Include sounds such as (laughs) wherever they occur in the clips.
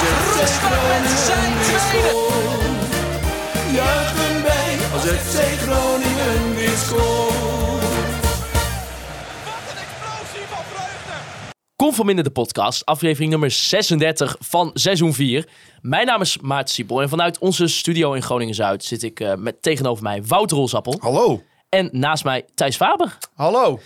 Roestak met zijn tweede. Juichen wij als FC Groningen weer scoort. Conforminder de podcast, aflevering nummer 36 van seizoen 4. Mijn naam is Maarten Siepel en vanuit onze studio in Groningen-Zuid zit ik eh, met tegenover mij Wouter Rolsappel Hallo. en naast mij Thijs Faber. Hallo.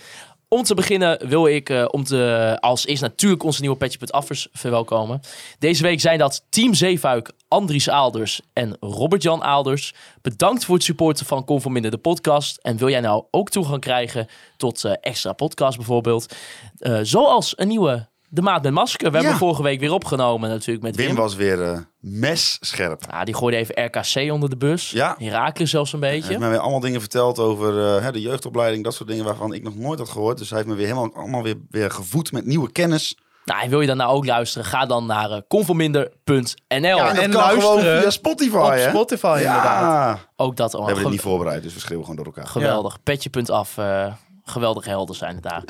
Om te beginnen wil ik eh, om te, als eerst natuurlijk onze nieuwe Petje.affers verwelkomen. Deze week zijn dat Team Zeefuik, Andries Aalders en Robert-Jan Aalders. Bedankt voor het supporten van Conforminder de podcast. En wil jij nou ook toegang krijgen tot eh, extra podcast bijvoorbeeld? Eh, zoals een nieuwe De Maat met Masker. We Ja. hebben vorige week weer opgenomen natuurlijk met Wim. Wim was weer eh messcherp. Ja, die gooide even RKC onder de bus. Ja. Herakles zelfs een Hij beetje. heeft mij weer allemaal dingen verteld over eh, hè, de jeugdopleiding, dat soort dingen waarvan ik nog nooit had gehoord. Dus hij heeft me weer helemaal allemaal weer, weer gevoed met nieuwe kennis. Nou, en wil je dan nou ook luisteren? Ga dan naar conforminder.nl. Ja, En gewoon luisteren via Spotify, Op hè? Spotify Ja. inderdaad. Ook dat We al. hebben dit niet voorbereid, dus we schreeuwen gewoon door elkaar. Geweldig. Petje.af. eh geweldige helden zijn het daar.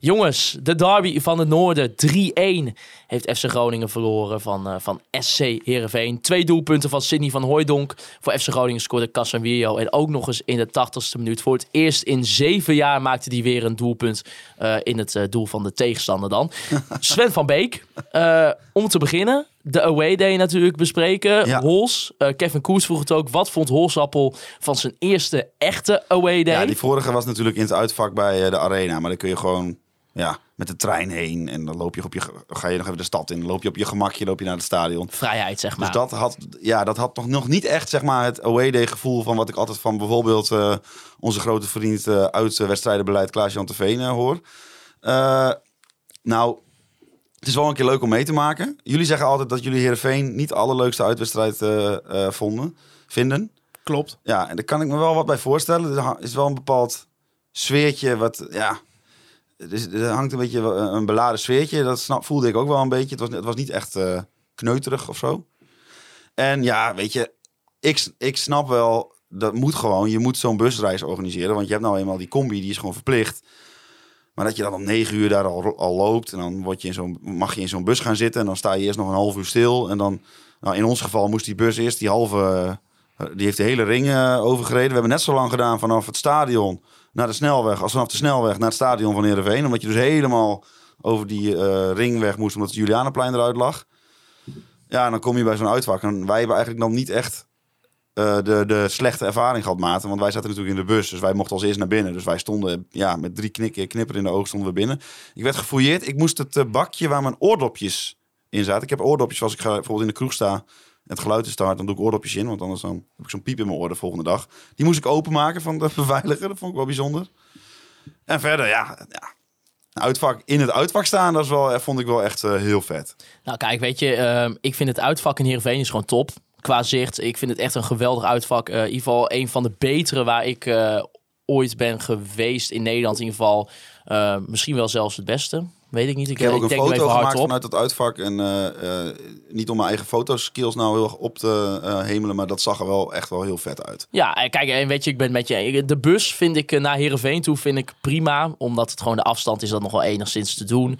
Jongens, de derby van het noorden. 3-1 heeft FC Groningen verloren van, eh, van SC Heerenveen. Twee doelpunten van Sidney van Hooijdonk. Voor FC Groningen scoorde Casemiro. En ook nog eens in de 80ste minuut. Voor het eerst in zeven jaar maakte hij weer een doelpunt eh, in het eh, doel van de tegenstander dan. (laughs) Sven van Beek. om te beginnen, de away day natuurlijk bespreken. Ja. Hols. eh, Kevin Koers vroeg het ook. Wat vond Holsappel van zijn eerste echte away day? Ja, die vorige was natuurlijk in het uitvak bij eh, de arena. Maar dan kun je gewoon ja, met de trein heen. En dan loop je op je, ga je nog even de stad in. Dan loop je op je gemakje loop je naar het stadion. Vrijheid, zeg maar. Dus dat had, ja, dat had nog, nog niet echt zeg maar, het away day gevoel van wat ik altijd van bijvoorbeeld eh, onze grote vriend uit wedstrijdenbeleid Klaas-Jan Terveen eh, hoor. Nou, het is wel een keer leuk om mee te maken. Jullie zeggen altijd dat jullie Heerenveen niet de allerleukste uitwedstrijd eh, eh, vonden, vinden. Klopt. Ja, en daar kan ik me wel wat bij voorstellen. Er is wel een bepaald sfeertje wat, ja... Er, hangt een beetje wel een beladen sfeertje. Dat snap, voelde ik ook wel een beetje. Het was, het was niet echt eh, kneuterig of zo. En ja, weet je, ik, ik snap wel, dat moet gewoon. Je moet zo'n busreis organiseren. Want je hebt nou eenmaal die combi, die is gewoon verplicht. Maar dat je dan om negen uur daar al, al loopt. En dan word je in mag je in zo'n bus gaan zitten. En dan sta je eerst nog een half uur stil. En dan, nou, in ons geval moest die bus eerst die halve... eh, Die heeft de hele ring eh, overgereden. We hebben net zo lang gedaan vanaf het stadion naar de snelweg. Als vanaf de snelweg naar het stadion van Heerenveen. Omdat je dus helemaal over die eh, ringweg moest. Omdat het Julianaplein eruit lag. Ja, dan kom je bij zo'n uitvak. En wij hebben eigenlijk dan niet echt eh, de, de slechte ervaring gehad, Maarten. Want wij zaten natuurlijk in de bus. Dus wij mochten als eerst naar binnen. Dus wij stonden ja, met drie knik, knipper in de ogen stonden we binnen. Ik werd gefouilleerd. Ik moest het eh, bakje waar mijn oordopjes in zaten. Ik heb oordopjes als ik ga, bijvoorbeeld in de kroeg sta. Het geluid is te hard, dan doe ik oordopjes in. Want anders dan heb ik zo'n piep in mijn oor de volgende dag. Die moest ik openmaken van de (laughs) beveiliger. Dat vond ik wel bijzonder. En verder, ja, ja uitvak, in het uitvak staan, dat is wel, vond ik wel echt eh, heel vet. Nou, kijk, weet je, ehm, ik vind het uitvak in Heerenveen is gewoon top. Qua zicht, ik vind het echt een geweldig uitvak. Eh, in ieder geval een van de betere waar ik eh, ooit ben geweest in Nederland. In ieder geval eh, misschien wel zelfs het beste. Weet ik niet. Ik, Ik heb ook een foto gemaakt vanuit het uitvak. En niet om mijn eigen fotoskills nou heel erg op te hemelen. Maar dat zag er wel echt wel heel vet uit. Ja, kijk, en weet je, ik ben met je. De bus vind ik naar Heerenveen toe vind ik prima. Omdat het gewoon de afstand is dat nog wel enigszins te doen.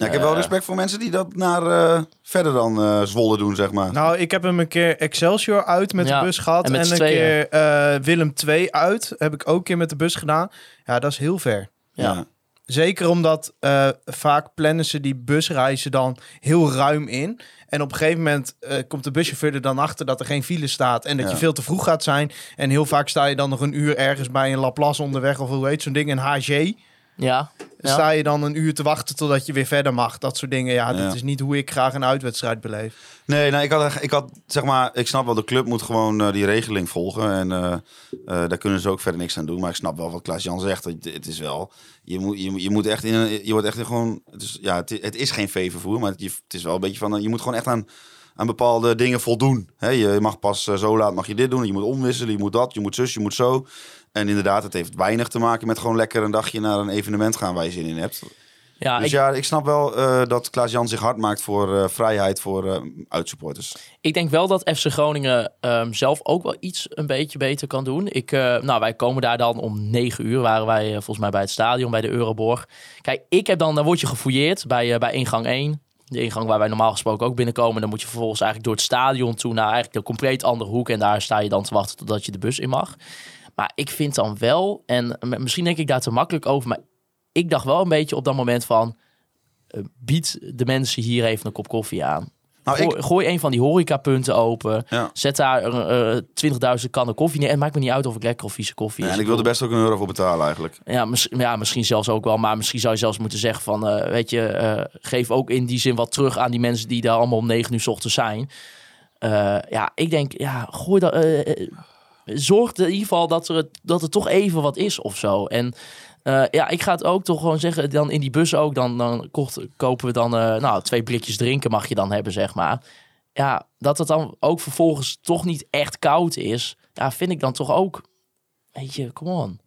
Ja, ik heb wel respect voor mensen die dat naar eh, verder dan eh Zwolle doen, zeg maar. Nou, ik heb hem een keer Excelsior uit met Ja, de bus gehad. en een tweeën. keer eh, Willem 2 uit. Heb ik ook een keer met de bus gedaan. Ja, dat is heel ver. Ja. Zeker omdat eh, vaak plannen ze die busreizen dan heel ruim in. En op een gegeven moment eh, komt de buschauffeur er dan achter dat er geen file staat. En dat Ja. je veel te vroeg gaat zijn. En heel vaak sta je dan nog een uur ergens bij een Laplace onderweg. Of hoe heet zo'n ding, een HG. Ja. Ja. Sta je dan een uur te wachten totdat je weer verder mag? Dat soort dingen. Ja, Ja. dat is niet hoe ik graag een uitwedstrijd beleef. Nee, nee ik, had, ik had, zeg maar, ik snap wel, de club moet gewoon eh, die regeling volgen. En eh, eh, daar kunnen ze ook verder niks aan doen. Maar ik snap wel wat Klaas-Jan zegt. Het, het is wel, je moet, je, moet- je moet echt in, een- je wordt echt in gewoon, het is, ja, het, is- het is geen veevervoer, maar het, is wel een beetje van, je moet gewoon echt aan, aan bepaalde dingen voldoen. Hè, je mag pas zo laat mag je dit doen, je moet omwisselen, je moet dat, je moet zus, je moet zo. En inderdaad, het heeft weinig te maken met gewoon lekker een dagje naar een evenement gaan waar je zin in hebt. Ja, dus ik, ja, ik snap wel eh, dat Klaas-Jan zich hard maakt voor eh, vrijheid voor eh uitsupporters. ik denk wel dat FC Groningen ehm, zelf ook wel iets een beetje beter kan doen. Ik, nou, wij komen daar dan om 9 uur, waren wij volgens mij bij het stadion, bij de Euroborg. Kijk, ik heb dan, dan word je gefouilleerd bij, bij ingang 1. De ingang waar wij normaal gesproken ook binnenkomen. Dan moet je vervolgens eigenlijk door het stadion toe naar eigenlijk een compleet andere hoek. En daar sta je dan te wachten totdat je de bus in mag. Maar ik vind dan wel, en misschien denk ik daar te makkelijk over, maar ik dacht wel een beetje op dat moment van, eh, bied de mensen hier even een kop koffie aan. Nou, gooi, ik, gooi een van die horecapunten open. Ja. Zet daar eh, eh, 20.000 kannen koffie neer. En het maakt me niet uit of ik lekker of vieze koffie Ja, is. en ik wil er best ook een euro voor betalen eigenlijk. Ja, mis- ja, misschien zelfs ook wel. Maar misschien zou je zelfs moeten zeggen van... eh, weet je, eh, geef ook in die zin wat terug aan die mensen... die daar allemaal om negen uur 's ochtends zijn. Eh, ja, ik denk, ja, gooi dat... eh, eh, zorg in ieder geval dat er, dat er toch even wat is of zo. En eh, ja, ik ga het ook toch gewoon zeggen... dan in die bus ook, dan, dan kopen we dan... eh, nou, twee blikjes drinken mag je dan hebben, zeg maar. Ja, dat het dan ook vervolgens toch niet echt koud is... ja, vind ik dan toch ook... Weet je, come on.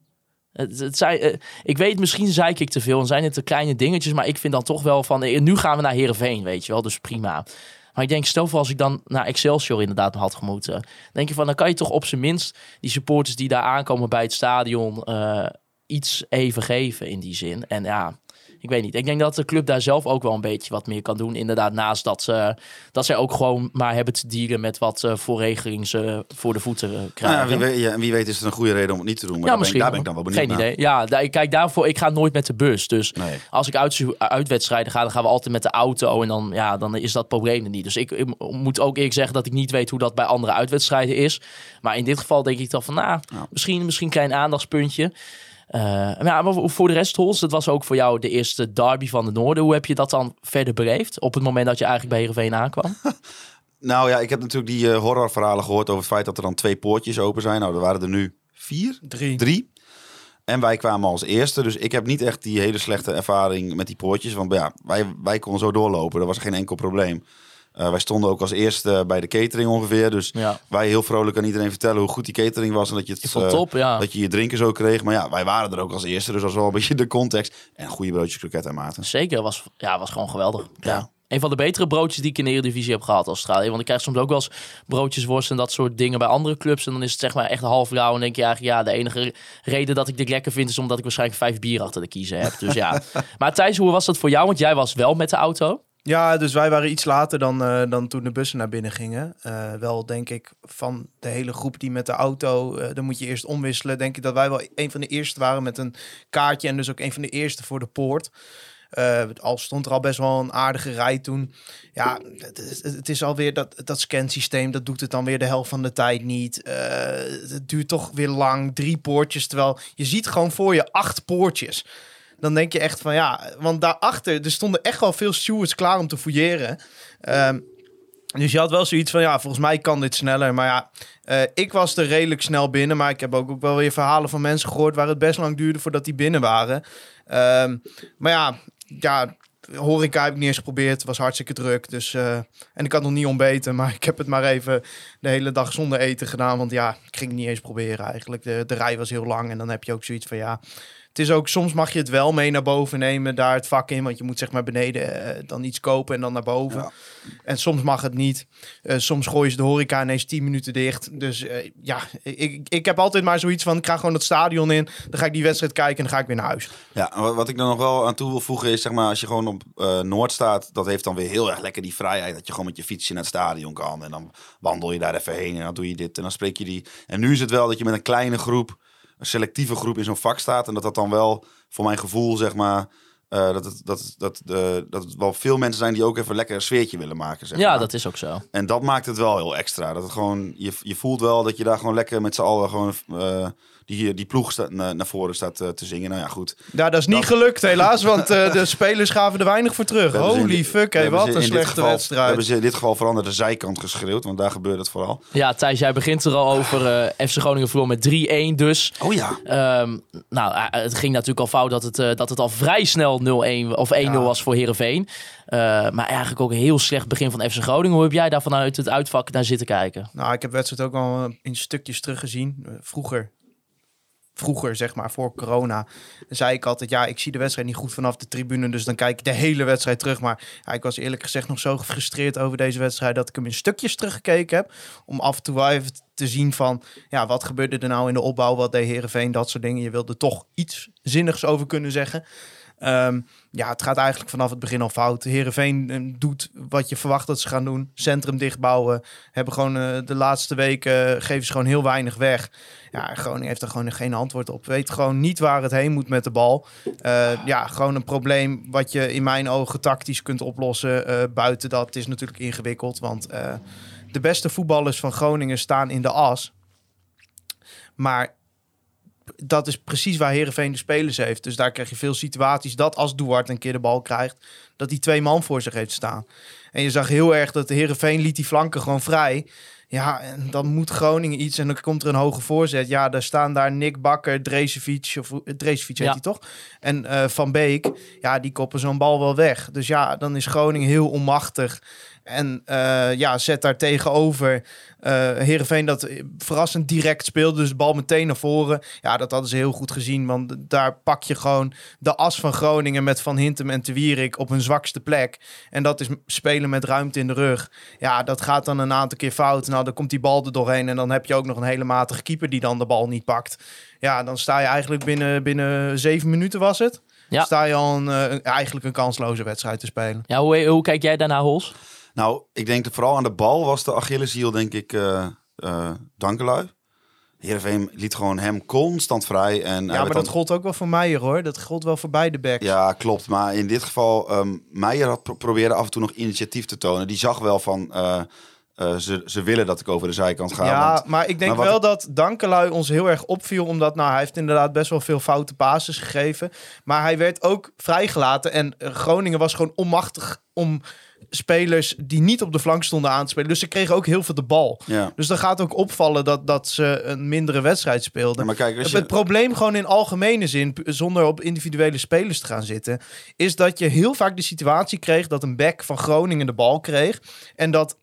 Het, het eh, ik weet, misschien zeik ik te veel en zijn het de kleine dingetjes, maar ik vind dan toch wel van, nu gaan we naar Heerenveen, weet je wel, dus prima. Maar ik denk, stel voor als ik dan naar Excelsior inderdaad had gemoeten, denk je van, dan kan je toch op zijn minst die supporters die daar aankomen bij het stadion eh, iets even geven in die zin. En ja, ik weet niet. Ik denk dat de club daar zelf ook wel een beetje wat meer kan doen. Inderdaad, naast dat ze, dat zij ook gewoon maar hebben te dienen met wat eh voorregelingen ze voor de voeten eh, Nou krijgen. ja, wie, weet, ja, en wie weet is het een goede reden om het niet te doen. Maar ja, daar, ben ik, daar ben ik dan wel benieuwd Geen naar. idee. Ja, daar, kijk, daarvoor, ik ga nooit met de bus. Dus Nee. als ik uit, uitwedstrijden ga, dan gaan we altijd met de auto. En dan, ja, dan is dat probleem er niet. Dus ik, ik moet ook eerlijk zeggen dat ik niet weet hoe dat bij andere uitwedstrijden is. Maar in dit geval denk ik dan van, nou, Ja. misschien, misschien een klein aandachtspuntje. Eh, maar ja, maar voor de rest, Hols, dat was ook voor jou de eerste derby van de Noorden. Hoe heb je dat dan verder beleefd? Op het moment dat je eigenlijk bij Heerenveen aankwam? (laughs) Nou ja, ik heb natuurlijk die eh, horrorverhalen gehoord over het feit dat er dan twee poortjes open zijn. Nou, er waren er nu vier, Drie. drie. En wij kwamen als eerste. Dus ik heb niet echt die hele slechte ervaring met die poortjes. Want ja, wij, wij konden zo doorlopen. Dat was geen enkel probleem. Eh, wij stonden ook als eerste bij de catering ongeveer. Dus Ja, wij heel vrolijk aan iedereen vertellen hoe goed die catering was. En dat je het eh, top, ja. Dat je je drinken zo kreeg. Maar ja, wij waren er ook als eerste. Dus dat was wel een beetje de context. En goede broodjes kroket en maten. Zeker, was, ja, was gewoon geweldig. Ja. Ja. Een van de betere broodjes die ik in de Eredivisie heb gehad als Australië. Want ik krijg soms ook wel eens broodjesworst en dat soort dingen bij andere clubs. En dan is het zeg maar echt half rauw. En denk je eigenlijk, ja, de enige reden dat ik dit lekker vind... is omdat ik waarschijnlijk vijf bier achter de kiezen heb. Dus ja. (laughs) maar Thijs, hoe was dat voor jou? Want jij was wel met de auto. Ja, dus wij waren iets later dan, eh, dan toen de bussen naar binnen gingen. Eh, wel denk ik van de hele groep die met de auto, eh, dan moet je eerst omwisselen. Denk ik dat wij wel een van de eerste waren met een kaartje en dus ook een van de eerste voor de poort. Al stond er al best wel een aardige rij toen. Ja, het, is- alweer dat, dat scansysteem, dat doet het dan weer de helft van de tijd niet. Het duurt toch weer lang, drie poortjes, terwijl je ziet gewoon voor je acht poortjes. Dan denk je echt van ja, want daarachter, er stonden echt wel veel stewards klaar om te fouilleren. Ehm, dus je had wel zoiets van ja, volgens mij kan dit sneller. Maar ja, eh, ik was er redelijk snel binnen. Maar ik heb ook, ook wel weer verhalen van mensen gehoord waar het best lang duurde voordat die binnen waren. Ehm, maar ja, ja, horeca heb ik niet eens geprobeerd. Het was hartstikke druk. Dus, eh, en ik had nog niet ontbeten. (laughs) Maar ik heb het maar even de hele dag zonder eten gedaan. Want ja, ik ging niet eens proberen eigenlijk. De, de rij was heel lang. En dan heb je ook zoiets van ja... Het is ook, soms mag je het wel mee naar boven nemen, daar het vak in. Want je moet zeg maar beneden eh, dan iets kopen en dan naar boven. Ja. En soms mag het niet. Eh, soms gooien ze de horeca ineens 10 minuten dicht. Dus eh, ja, ik, ik heb altijd maar zoiets van, ik ga gewoon het stadion in. Dan ga ik die wedstrijd kijken en dan ga ik weer naar huis. Ja, wat- ik er nog wel aan toe wil voegen is, zeg maar, als je gewoon op Noord staat, dat heeft dan weer heel erg lekker die vrijheid. Dat je gewoon met je fietsje naar het stadion kan. En dan wandel je daar even heen en dan doe je dit en dan spreek je die. En nu is het wel dat je met een kleine groep, een selectieve groep in zo'n vak staat. En dat dat dan wel, voor mijn gevoel, zeg maar, eh, dat, het, dat, dat, de dat het wel veel mensen zijn die ook even lekker een sfeertje willen maken. Zeg Ja, maar. dat is ook zo. En dat maakt het wel heel extra. Dat het gewoon, je, je voelt wel dat je daar gewoon lekker met z'n allen gewoon, eh, die, die ploeg staat, naar, naar voren staat eh, te zingen. Nou ja, goed. Ja, dat is niet gelukt helaas, (laughs) want eh, de spelers gaven er weinig voor terug. In Holy fuck, hebben wat een slechte geval- We wedstrijd. hebben ze in dit geval vooral naar de zijkant geschreeuwd, want daar gebeurt het vooral. Ja, Thijs, jij begint er al over. eh FC Groningen verloor met 3-1 dus. Oh ja. Ehm, nou, het ging natuurlijk al fout dat het, dat het al vrij snel 0-1 of 1-0 Ja. was voor Herenveen. maar eigenlijk ook een heel slecht begin van FC Groningen. Hoe heb jij daar vanuit het uitvak naar zitten kijken? Nou, ik heb wedstrijd ook al in stukjes teruggezien. Vroeger, vroeger zeg maar, voor corona, zei ik altijd... ja, ik zie de wedstrijd niet goed vanaf de tribune... dus dan kijk ik de hele wedstrijd terug. Maar ja, ik was eerlijk gezegd nog zo gefrustreerd over deze wedstrijd... dat ik hem in stukjes teruggekeken heb. Om af en toe even te zien van... ja, wat gebeurde er nou in de opbouw? Wat deed Heerenveen? Dat soort dingen. Je wilde toch iets zinnigs over kunnen zeggen... Ehm, ja, het gaat eigenlijk vanaf het begin al fout. Heerenveen eh, doet wat je verwacht dat ze gaan doen. Centrum dichtbouwen. Hebben gewoon eh, de laatste weken eh, geven ze gewoon heel weinig weg. Ja, Groningen heeft er gewoon geen antwoord op. Weet gewoon niet waar het heen moet met de bal. Eh, ja, gewoon een probleem wat je in mijn ogen tactisch kunt oplossen. Eh, buiten dat is natuurlijk ingewikkeld. Want de beste voetballers van Groningen staan in de as. Maar dat is precies waar Herenveen de spelers heeft. Dus daar krijg je veel situaties dat als Duarte een keer de bal krijgt, dat hij twee man voor zich heeft staan. En je zag heel erg dat de Herenveen liet die flanken gewoon vrij. Ja, en dan moet Groningen iets en dan komt er een hoge voorzet. Ja, daar staan daar Nick Bakker, Drezevic, of eh, Drezevic heet Ja. hij toch? En eh, Van Beek, ja, die koppen zo'n bal wel weg. Dus ja, dan is Groningen heel onmachtig. En eh, ja, zet daar tegenover eh Heerenveen dat verrassend direct speelde. Dus de bal meteen naar voren. Ja, dat hadden ze heel goed gezien. Want daar pak je gewoon de as van Groningen met Van Hintem en Te Wierik op hun zwakste plek. En dat is spelen met ruimte in de rug. Ja, dat gaat dan een aantal keer fout. Nou, dan komt die bal er doorheen. En dan heb je ook nog een hele matige keeper die dan de bal niet pakt. Ja, dan sta je eigenlijk binnen, binnen zeven minuten was het. Ja. Sta je al een, eh, eigenlijk een kansloze wedstrijd te spelen. Ja, hoe, hoe kijk jij daarna, Hols? Nou, ik denk dat vooral aan de bal was de Achilleshiel, denk ik, eh eh Dankelui. Heerenveen liet gewoon hem constant vrij. En Ja, maar dat dan- gold ook wel voor Meijer hoor. Dat gold wel voor beide backs. Ja, klopt. Maar in dit geval, ehm Meijer had pro- probeerde af en toe nog initiatief te tonen. Die zag wel van, eh, ze, ze willen dat ik over de zijkant ga. Ja, want- maar ik denk maar wel ik- dat Dankelui ons heel erg opviel. Omdat nou, hij heeft inderdaad best wel veel foute basis gegeven. Maar hij werd ook vrijgelaten. En Groningen was gewoon onmachtig om spelers die niet op de flank stonden aan te spelen. Dus ze kregen ook heel veel de bal. ja. Dus dan gaat ook opvallen dat, dat ze een mindere wedstrijd speelden. Ja, maar kijk, als Het, je, het probleem gewoon in algemene zin, zonder op individuele spelers te gaan zitten, is dat je heel vaak de situatie kreeg dat een back van Groningen de bal kreeg. En dat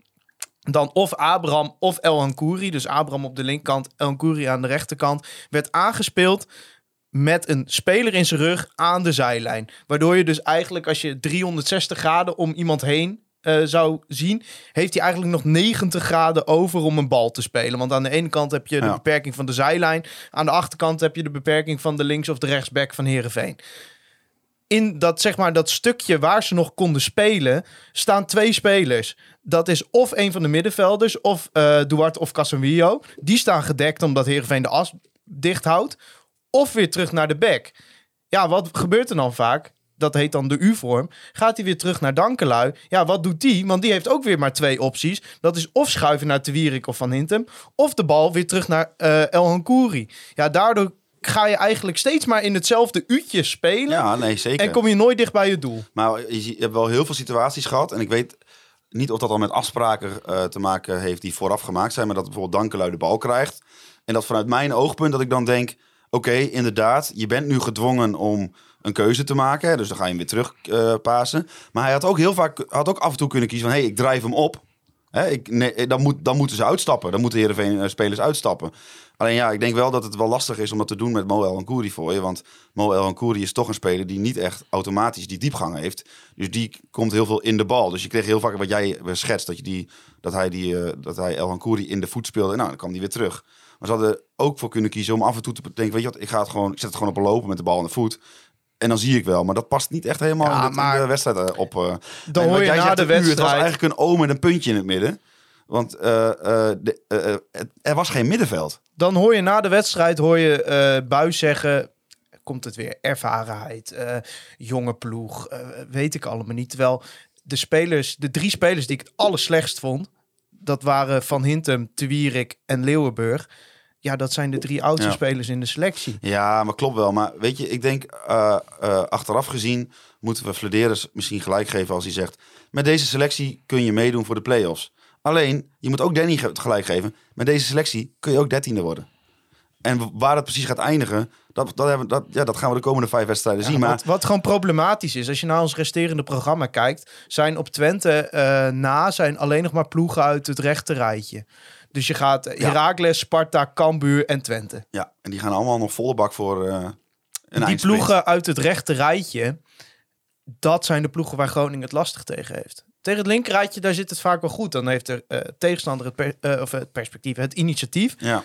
dan of Abraham of El Hankouri, dus Abraham op de linkerkant, El Hankouri aan de rechterkant, werd aangespeeld met een speler in zijn rug aan de zijlijn. Waardoor je dus eigenlijk als je 360 graden om iemand heen eh, zou zien, heeft hij eigenlijk nog 90 graden over om een bal te spelen. Want aan de ene kant heb je de Ja. beperking van de zijlijn, aan de achterkant heb je de beperking van de links- of de rechtsback van Herenveen. In dat, zeg maar, dat stukje waar ze nog konden spelen, staan twee spelers. Dat is of een van de middenvelders, of eh Duarte of Casemiro. Die staan gedekt omdat Heerenveen de as dicht houdt. Of weer terug naar de back. Ja, wat gebeurt er dan vaak? Dat heet dan de U-vorm. Gaat hij weer terug naar Dankelui? Ja, wat doet die? Want die heeft ook weer maar twee opties. Dat is of schuiven naar Te Wierik of Van Hintem. Of de bal weer terug naar eh El Hankouri. Ja, daardoor ga je eigenlijk steeds maar in hetzelfde uurtje spelen. ja, nee, zeker. En kom je nooit dicht bij je doel. Maar je hebt wel heel veel situaties gehad. En ik weet niet of dat al met afspraken eh, te maken heeft die vooraf gemaakt zijn. Maar dat bijvoorbeeld Dankelui de bal krijgt. En dat vanuit mijn oogpunt dat ik dan denk... Oké, inderdaad, je bent nu gedwongen om een keuze te maken. Dus dan ga je hem weer terug eh, pasen. Maar hij had ook heel vaak, had ook af en toe kunnen kiezen van... Hé, hey, ik drijf hem op. Hè, ik, nee, dan, moet, dan moeten ze uitstappen. Dan moeten Heerenveen eh, spelers uitstappen. Alleen ja, ik denk wel dat het wel lastig is om dat te doen met Mo El Nkouri voor je. Want Mo El Nkouri is toch een speler die niet echt automatisch die diepgang heeft. Dus die komt heel veel in de bal. Dus je kreeg heel vaak wat jij schetst, dat, je die, dat hij, die, eh, dat hij El Nkouri in de voet speelde. Nou, dan kwam die weer terug. Maar ze hadden ook voor kunnen kiezen om af en toe te denken, weet je wat, ik, ga het gewoon, ik zet het gewoon op een lopen met de bal in de voet. En dan zie ik wel, maar dat past niet echt helemaal Ja, in, dit- in maar de wedstrijd op. Dan hoor je na de Het was wedstrijd... eigenlijk een O met een puntje in het midden. Want eh, eh, de, eh, er was geen middenveld. dan hoor je na de wedstrijd hoor je Buis zeggen. Komt het weer? Ervarenheid, jonge ploeg, weet ik allemaal niet. Terwijl de spelers, de drie spelers die ik het allerslechtst vond, dat waren Van Hintem, Te Wierik en Leeuwenburg. Ja, dat zijn de drie oudste Ja. spelers in de selectie. Ja, maar klopt wel. Maar weet je, ik denk eh, eh, achteraf gezien moeten we Flederis misschien gelijk geven als hij zegt... met deze selectie kun je meedoen voor de play-offs. Alleen, je moet ook Danny ge- gelijk geven. Met deze selectie kun je ook dertiende worden. En waar het precies gaat eindigen, dat, dat, hebben, dat, ja, dat gaan we de komende vijf wedstrijden zien. Maar wat, wat gewoon problematisch is, als je naar ons resterende programma kijkt, zijn op Twente eh, na zijn alleen nog maar ploegen uit het rechte rijtje. Dus je gaat eh. Heracles, Sparta, Cambuur en Twente. ja, en die gaan allemaal nog volle bak voor eh een die eindsprint. ploegen uit het rechte rijtje, dat zijn de ploegen waar Groningen het lastig tegen heeft. Tegen het linkerrijtje, daar zit het vaak wel goed. Dan heeft de eh, tegenstander het, per- of het perspectief, het initiatief. Ja,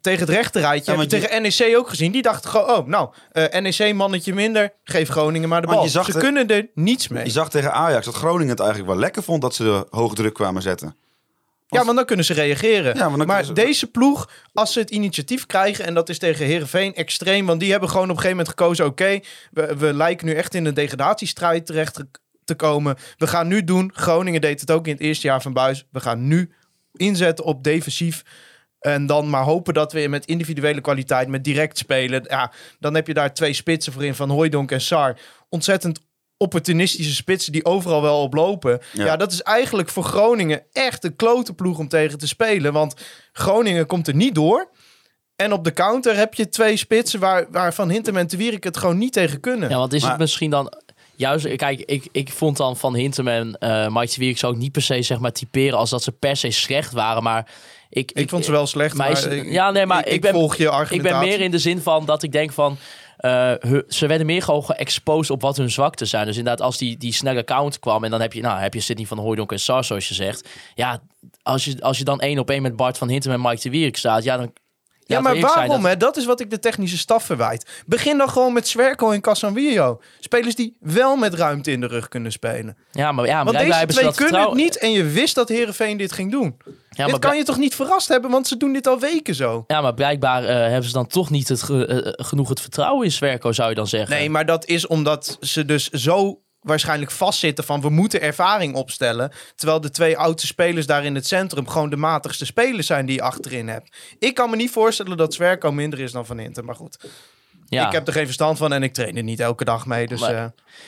Tegen het rechte rijtje Ja, heb je tegen NEC ook gezien. Die dachten gewoon, oh, nou, NEC mannetje minder, geef Groningen maar de Want bal. Ze kunnen er niets mee. je zag tegen Ajax dat Groningen het eigenlijk wel lekker vond dat ze de hoge druk kwamen zetten. Ja, want dan kunnen ze reageren. Ja, maar ze- deze ploeg, als ze het initiatief krijgen... en dat is tegen Herenveen extreem... want die hebben gewoon op een gegeven moment gekozen... oké, we, we lijken nu echt in een degradatiestrijd terecht te- komen. We gaan nu doen... Groningen deed het ook in het eerste jaar van Buis. We gaan nu inzetten op defensief... En dan maar hopen dat we met individuele kwaliteit, met direct spelen. Ja, dan heb je daar twee spitsen voor in van Hooijdonk en Sar. Ontzettend opportunistische spitsen die overal wel op lopen. Ja. Ja. dat is eigenlijk voor Groningen echt een klote ploeg om tegen te spelen. Want Groningen komt er niet door. En op de counter heb je twee spitsen waar, waar Van Hintem en Te Wierik het gewoon niet tegen kunnen. Ja, want is Maar- het misschien dan... Juist, kijk, ik, ik vond dan van Hintem en eh Mike Wierik zou ik niet per se zeg maar typeren als dat ze per se slecht waren, maar ik, ik, vond ze wel slecht, maar maar, is- ik, ja, nee, maar ik, ik ik ben- volg je ik ben argumentatie. meer in de zin van dat ik denk van eh, ze werden meer gewoon geëxposed op wat hun zwakte zijn. Dus inderdaad, als die, die snelle count kwam en dan heb je, nou, heb je Sidney van Hooijdonk en Sar, zoals je zegt. Ja, als je, als je dan één op één met Bart van Hintem en Mike de Wierik staat, ja, dan. Ja, maar waarom? dat- hè? Dat is wat ik de technische staf verwijt. Begin dan gewoon met Zwerko en Casanvillo. Spelers die wel met ruimte in de rug kunnen spelen. Ja, maar ja, maar Want deze twee kunnen het niet en je wist dat Herenveen dit ging doen. Ja, dit kan je toch niet verrast hebben, want ze doen dit al weken zo. Ja, maar blijkbaar eh, hebben ze dan toch niet het ge- eh, genoeg het vertrouwen in Zwerko, zou je dan zeggen. Nee, maar dat is omdat ze dus zo waarschijnlijk vastzitten van we moeten ervaring opstellen. Terwijl de twee oudste spelers daar in het centrum gewoon de matigste spelers zijn die je achterin hebt. Ik kan me niet voorstellen dat Zwerko minder is dan Van Inter. Maar goed, ja. ik heb er geen verstand van en ik train er niet elke dag mee. Dus Maar- eh,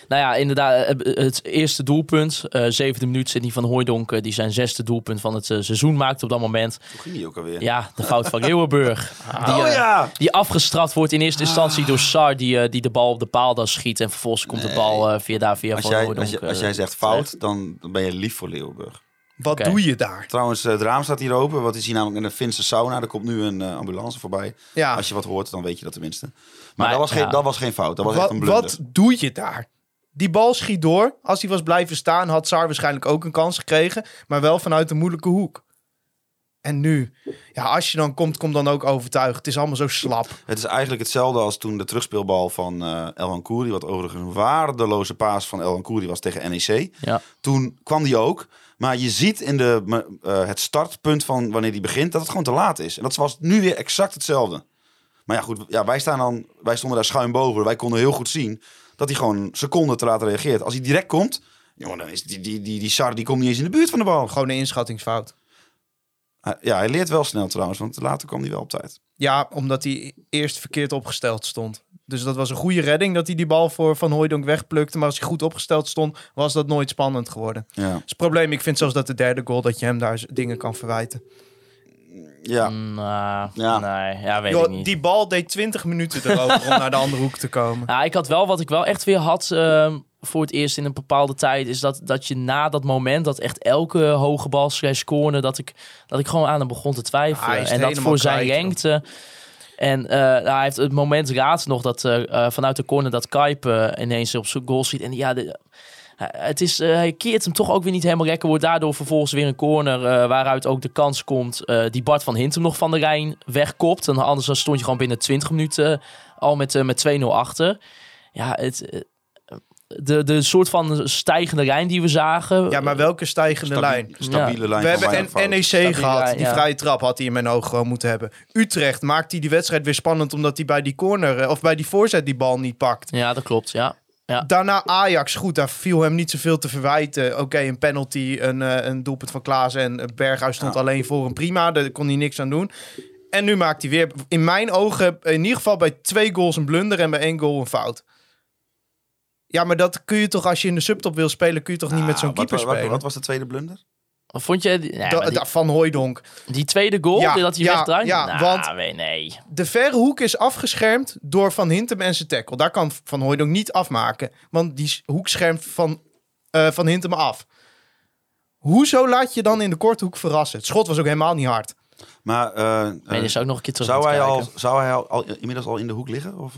Nou ja, inderdaad, eh, het eerste doelpunt, eh zevende minuut, Sidney van Hooijdonk, die zijn zesde doelpunt van het seizoen maakte op dat moment. Hoe ging die ook alweer? Ja, de fout van Leeuwenburg. (laughs) Die, oh ja! die afgestraft wordt in eerste instantie door Sar, die, eh, die de bal op de paal dan schiet. En vervolgens komt de bal eh, via daar via Als Van jij, Hooijdonk. als, je- als jij zegt fout, dan, dan ben je lief voor Leeuwenburg. Wat doe je daar? Trouwens, eh, het raam staat hier open. Wat is hier namelijk in een Finse sauna? Er komt nu een eh, ambulance voorbij. Ja, Als je wat hoort, dan weet je dat tenminste. Maar, Maar, dat, was geen, dat was geen fout. Dat was echt wat, een blunder. wat doe je daar? Die bal schiet door. Als hij was blijven staan, had Sar waarschijnlijk ook een kans gekregen. Maar wel vanuit een moeilijke hoek. En nu, ja, als je dan komt, kom dan ook overtuigd. Het is allemaal zo slap. Het is eigenlijk hetzelfde als toen de terugspeelbal van eh Elhan Kouri... wat overigens een waardeloze paas van Elhan Kouri was tegen NEC. Ja. Toen kwam die ook. Maar je ziet in de, eh, het startpunt van wanneer die begint... dat het gewoon te laat is. En dat was nu weer exact hetzelfde. Maar ja, goed, ja, wij, staan dan, wij stonden daar schuin boven. Wij konden heel goed zien dat hij gewoon seconden te laat reageert. Als hij direct komt... Jongen, dan is die, die, die, die Sar die komt niet eens in de buurt van de bal. Gewoon een inschattingsfout. Ja, hij leert wel snel trouwens, want later kwam hij wel op tijd. Ja, omdat hij eerst verkeerd opgesteld stond. Dus dat was een goede redding dat hij die bal voor Van Hooijdonk wegplukte. Maar als hij goed opgesteld stond, was dat nooit spannend geworden. Ja, Dat is het probleem. Ik vind zelfs dat de derde goal, dat je hem daar dingen kan verwijten. ja. Nou, Ja. nee, ja, weet ik niet. die bal deed 20 minuten erover om naar de andere hoek te komen. (laughs) Nou, ik had wel wat ik wel echt weer had ehm, voor het eerst in een bepaalde tijd. Is dat, dat je na dat moment, dat echt elke hoge bal slash corner, dat ik, dat ik gewoon aan hem begon te Ja, twijfelen. en dat voor zijn kwijt, lengte. En eh, nou, hij heeft het moment laatst nog dat eh, eh, vanuit de corner dat Kuip eh, ineens op zijn goal schiet. En ja, de, het is, hij keert hem toch ook weer niet helemaal lekker. Wordt daardoor vervolgens weer een corner waaruit ook de kans komt. die Bart van Hintem nog van de lijn wegkopt. En anders dan stond je gewoon binnen 20 minuten al met, met 2-0 achter. Ja, het, de, de soort van stijgende lijn die we zagen. Ja, maar welke stijgende Stabi- lijn? Stabiele lijn We hebben weinig N- fout. NEC Stabiele gehad. lijn, die ja. vrije trap had hij in mijn ogen gewoon moeten hebben. Utrecht maakt hij die wedstrijd weer spannend omdat hij bij die corner eh, of bij die voorzet die bal niet pakt. Ja, dat klopt. Ja. Ja. Daarna Ajax, goed, daar viel hem niet zoveel te verwijten. Oké, een penalty, een, eh, een doelpunt van Klaassen en Berghuis stond alleen voor een prima. Daar kon hij niks aan doen. En nu maakt hij weer, in mijn ogen, in ieder geval bij twee goals een blunder en bij één goal een fout. Ja, maar dat kun je toch, als je in de subtop wil spelen, kun je toch niet met zo'n Ah, wat, keeper wat, spelen? wat was de tweede blunder? Of Vond je die, ja, Da- maar die, da- van Hooijdonk. die tweede goal, Ja, dat hij ja, wegdraait? ja, Nou, want- nee, nee. De verre hoek is afgeschermd door Van Hintem en zijn tackle. Daar kan Van Hooijdonk niet afmaken. Want die hoek schermt van, eh, van Hintem af. Hoezo laat je dan in de korte hoek verrassen? Het schot was ook helemaal niet hard. Maar eh, Ben je eh, dus ook nog een keer terug zou, hij al, kijken. zou hij al, al inmiddels al in de hoek liggen? Of,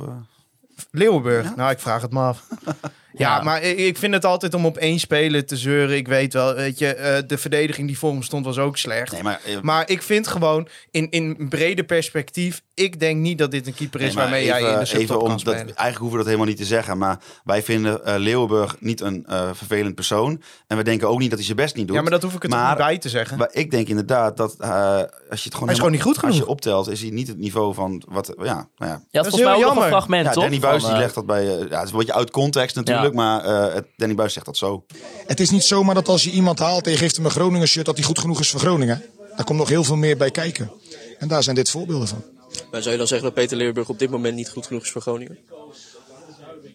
Leeuwenburg. Nou, ik vraag het me af. (laughs) ja, Ja. maar ik, ik vind het altijd om op één speler te zeuren. Ik weet wel, weet je, eh, de verdediging die voor hem stond was ook slecht. Nee, maar, eh, Maar ik vind gewoon, in, in een brede perspectief, ik denk niet dat dit een keeper is Nee, waarmee jij in de even subtop om kan dat, spelen. Eigenlijk hoeven we dat helemaal niet te zeggen. Maar wij vinden eh, Leeuwenburg niet een eh, vervelend persoon. En we denken ook niet dat hij zijn best niet doet. Ja, maar dat hoef ik er toch Maar- niet bij te zeggen. Maar ik denk inderdaad dat eh, als je het gewoon, Hij is helemaal- gewoon niet goed Als je optelt, is hij niet het niveau van wat. Ja, nou ja. Je had is volgens mij heel ook nog een jammer. fragment, ja toch? Danny Buis die legt dat bij. ja, het is een beetje uit context natuurlijk, maar eh, het, Danny Buis zegt dat zo. Het is niet zomaar dat als je iemand haalt en je geeft hem een Groningen shirt, dat hij goed genoeg is voor Groningen. Daar komt nog heel veel meer bij kijken. En daar zijn dit voorbeelden van. Maar zou je dan zeggen dat Peter Leeuwenburg op dit moment niet goed genoeg is voor Groningen?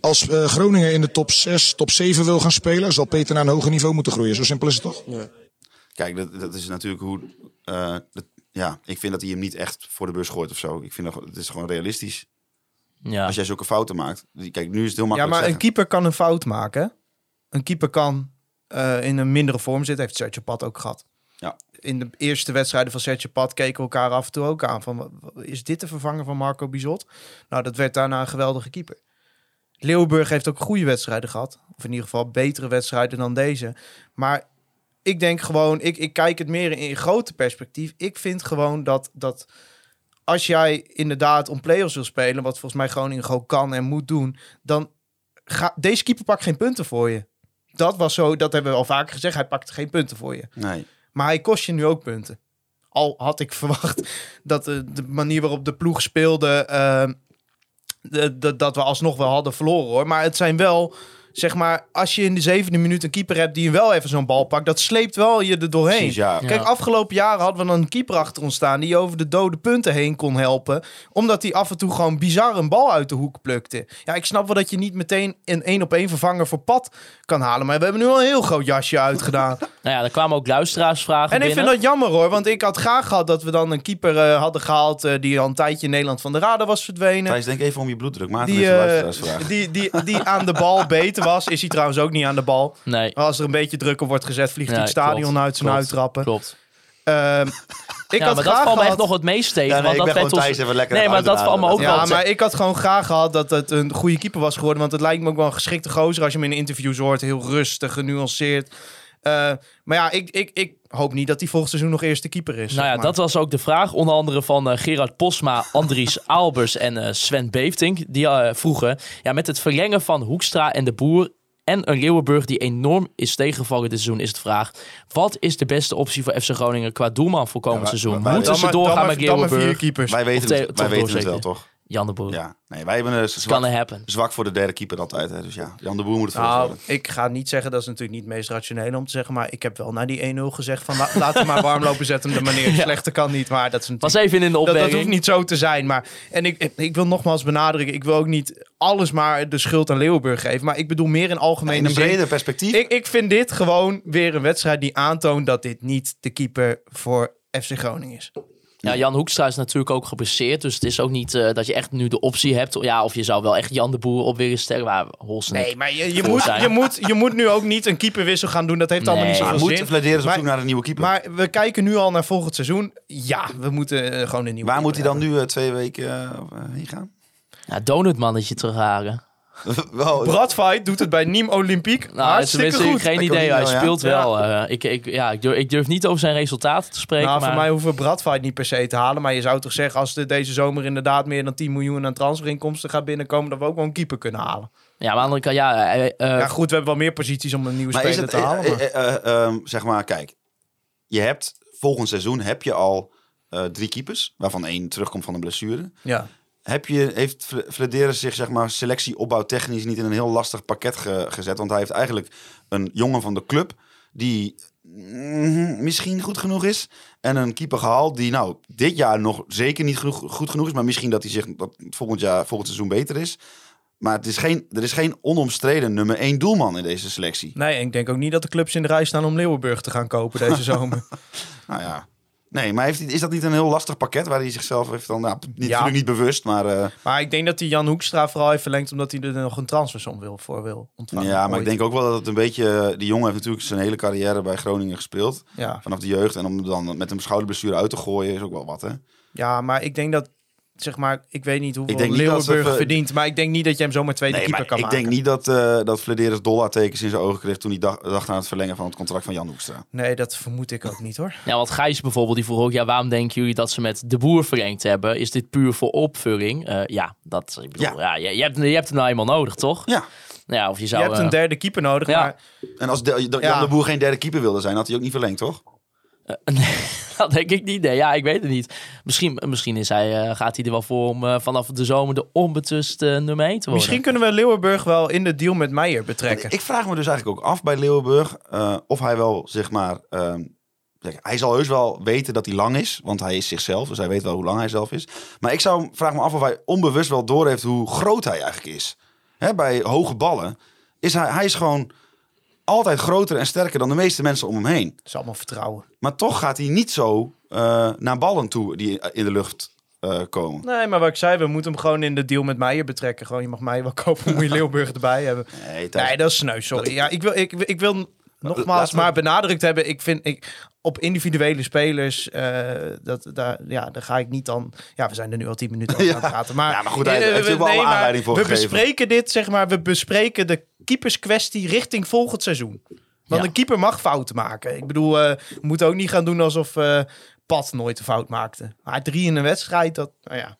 Als eh, Groningen in de top 6, top 7 wil gaan spelen, zal Peter naar een hoger niveau moeten groeien. Zo simpel is het toch? Ja. Kijk, dat, dat is natuurlijk hoe. eh, dat, ja, ik vind dat hij hem niet echt voor de bus gooit of zo. Ik vind dat het is gewoon realistisch. Ja. Als jij zulke fouten maakt. Kijk, nu is het heel Ja, makkelijk. maar een keeper kan een fout maken. Een keeper kan eh, in een mindere vorm zitten. Heeft Sergio Pat ook gehad. Ja. In de eerste wedstrijden van Sergio Pat keken we elkaar af en toe ook aan. Van, is dit de vervanger van Marco Bizot? Nou, dat werd daarna een geweldige keeper. Leeuwenburg heeft ook goede wedstrijden gehad. Of in ieder geval betere wedstrijden dan deze. Maar ik denk gewoon, ik, ik kijk het meer in, in grote perspectief. Ik vind gewoon dat, dat als jij inderdaad om play-offs wil spelen, wat volgens mij Groningen gewoon kan en moet doen, dan ga, deze keeper pakt geen punten voor je. Dat was zo, dat hebben we al vaker gezegd. Hij pakt geen punten voor je. Nee. Maar hij kost je nu ook punten. Al had ik (laughs) verwacht dat de, de manier waarop de ploeg speelde, eh, de, de- dat we alsnog wel hadden verloren hoor. Maar het zijn wel, zeg maar, als je in de zevende minuut een keeper hebt die wel even zo'n bal pakt, dat sleept wel je er doorheen. Precies, ja. Kijk, afgelopen jaren hadden we dan een keeper achter ons staan die over de dode punten heen kon helpen. Omdat hij af en toe gewoon bizar een bal uit de hoek plukte. Ja, ik snap wel dat je niet meteen een één op één vervanger voor pad kan halen. Maar we hebben nu al een heel groot jasje uitgedaan. (laughs) Nou ja, er kwamen ook luisteraarsvragen En ik vind binnen. dat jammer hoor, want ik had graag gehad dat we dan een keeper eh, hadden gehaald eh, die al een tijdje in Nederland van de radar was verdwenen. Thijs, denk even om je bloeddruk. Die, een eh, luisteraarsvraag. die, die, die aan de bal beter was, is hij trouwens ook niet aan de bal. Nee. Maar als er een beetje druk op wordt gezet, vliegt hij het stadion klopt, uit zijn klopt, uittrappen. Klopt. Ehm, ik ja, had maar dat graag valt me echt gehad... nog het meest tegen. Ja, nee, want ik dat ben Thijs even lekker Nee, maar dat valt me ook wel Ja, maar ik had gewoon graag gehad dat het een goede keeper was geworden. Want het lijkt me ook wel een geschikte gozer als je hem in interviews hoort. Heel rustig, genuanceerd. Eh, maar ja, ik, ik, ik hoop niet dat hij volgend seizoen nog eerste keeper is. Nou ja, maar. dat was ook de vraag. Onder andere van eh, Gerard Posma, Andries (laughs) Albers en eh, Sven Beeftink. Die eh, vroegen, ja, met het verlengen van Hoekstra en de Boer... en een Leeuwenburg die enorm is tegengevallen dit seizoen... is de vraag, wat is de beste optie voor FC Groningen qua doelman voor komend Ja, seizoen? wij- Moeten ze maar, doorgaan dan met maar, dan maar vier Leeuwenburg? keepers. Wij weten, Of te- het, wij weten het wel, toch? Jan de Boer. Ja. Nee, wij hebben een Kan zwak, happen. zwak voor de derde keeper altijd. Hè. Dus ja, Jan de Boer moet het Nou, voorstellen. ik ga niet zeggen, dat is natuurlijk niet het meest rationele om te zeggen. Maar ik heb wel na die 1-0 gezegd van la- (laughs) laten we maar warm lopen zetten de manier. Slechter kan niet, maar dat is. Was even in de Dat, opmerking. dat hoeft niet zo te zijn. Maar, en ik, ik, ik wil nogmaals benadrukken, ik wil ook niet alles maar de schuld aan Leeuwenburg geven. Maar ik bedoel meer in In algemene een zin. breder perspectief. Ik, ik vind dit gewoon weer een wedstrijd die aantoont dat dit niet de keeper voor FC Groningen is. Ja, Jan Hoekstra is natuurlijk ook geblesseerd. Dus het is ook niet eh, dat je echt nu de optie hebt. Ja, of je zou wel echt Jan de Boer op willen stellen. Maar Holsen Nee, maar je, je, moet, zijn. je, moet, je moet nu ook niet een keeperwissel gaan doen. Dat heeft allemaal niet zoveel moet zin. Vladeris op Maar- zoek naar een nieuwe keeper. Maar we kijken nu al naar volgend seizoen. Ja, we moeten eh, gewoon een nieuwe Waar moet hij dan nu eh, twee weken eh, heen gaan? Ja, donutmannetje terughalen. (laughs) wel, hebben. Bradfight doet het bij Nîmes Olympique. Nou, Hartstikke tenminste, goed. geen idee. Hij speelt Ja. wel. eh, ik, ik, ja, ik, durf, ik durf niet over zijn resultaten te spreken. Nou, maar... voor mij hoeven we Bradfight niet per se te halen. Maar je zou toch zeggen, als er deze zomer inderdaad meer dan 10 miljoen aan transferinkomsten gaat binnenkomen, dat we ook wel een keeper kunnen halen. Ja, maar aan de andere kant, ja... eh, eh, ja, goed, we hebben wel meer posities om een nieuwe speler het, te halen. maar- eh, eh, ehm, zeg maar, kijk. Je hebt volgend seizoen heb je al eh, drie keepers, waarvan één terugkomt van een blessure. ja. Heb je, heeft Vladeris zich zeg maar, selectie opbouw technisch niet in een heel lastig pakket ge- gezet? Want hij heeft eigenlijk een jongen van de club die mhm, misschien goed genoeg is. En een keeper gehaald die nou dit jaar nog zeker niet genoeg, goed genoeg is. Maar misschien dat hij zich dat volgend, jaar, volgend seizoen beter is. Maar het is geen, er is geen onomstreden nummer één doelman in deze selectie. Nee, en ik denk ook niet dat de clubs in de rij staan om Leeuwenburg te gaan kopen deze (laughs) zomer. Nou ja. Nee, maar heeft, is dat niet een heel lastig pakket waar hij zichzelf heeft dan... Nou, niet, Ja. natuurlijk niet bewust, maar... eh, maar ik denk dat hij Jan Hoekstra vooral heeft verlengd omdat hij er nog een transfersom wil, voor wil ontvangen. ja, maar ik denk ook wel dat het een beetje... Die jongen heeft natuurlijk zijn hele carrière bij Groningen gespeeld. Ja. Vanaf de jeugd. En om dan met een schouderblessure uit te gooien is ook wel wat, hè? ja, maar ik denk dat, zeg maar, ik weet niet hoeveel Ik dat Leeuwenburg even- verdient, maar ik denk niet dat je hem zomaar tweede Nee, keeper maar kan ik maken. denk niet dat, eh dat Flederis dollartekens in zijn ogen kreeg... toen hij dacht, dacht aan het verlengen van het contract van Jan Hoekstra. Nee, dat vermoed ik ook niet hoor. Ja, want Gijs bijvoorbeeld, die vroeg ook, ja, waarom denken jullie dat ze met de boer verlengd hebben? Is dit puur voor opvulling? Eh, ja, dat, ik bedoel, ja. je, je, hebt, je hebt hem nou eenmaal nodig, toch? Ja, Nou Ja, of je Je zou... hebt eh, een derde keeper nodig, Ja. maar en als de, de- Ja. Jan de Boer geen derde keeper wilde zijn... had hij ook niet verlengd, toch? (laughs) Nee, dat denk ik niet. Nee, ja, ik weet het niet. Misschien, misschien is hij, eh, gaat hij er wel voor om eh, vanaf de zomer de onbetust eh, nummer 1 te worden. misschien kunnen we Leeuwenburg wel in de deal met Meijer betrekken. Ik vraag me dus eigenlijk ook af bij Leeuwenburg... eh, of hij wel, zeg maar... ehm, hij zal heus wel weten dat hij lang is, want hij is zichzelf. Dus hij weet wel hoe lang hij zelf is. Maar ik zou, vraag me af of hij onbewust wel doorheeft hoe groot hij eigenlijk is. Hè, bij hoge ballen is hij, hij is gewoon altijd groter en sterker dan de meeste mensen om hem heen. Dat is allemaal vertrouwen. Maar toch gaat hij niet zo eh, naar ballen toe die in de lucht eh, komen. Nee, maar wat ik zei, we moeten hem gewoon in de deal met Meijer betrekken. Gewoon, je mag mij wel kopen, moet je (laughs) Leeuwenburg erbij hebben. Nee, dat is sneu, sorry. Ja, ik wil, ik, ik wil nogmaals maar benadrukt hebben. Ik vind ik, op individuele spelers, eh, dat, daar, ja, daar ga ik niet dan... Ja, we zijn er nu al tien minuten over Ja. aan het praten. Maar, Ja, maar goed, hij Eh, heeft we- maar aanleiding voor We gegeven. bespreken dit, zeg maar, we bespreken de keeperskwestie richting volgend seizoen. Want Ja. een keeper mag fouten maken. Ik bedoel, eh, we moeten ook niet gaan doen alsof Pat nooit een fout maakte. Maar drie in een wedstrijd, dat, nou ja.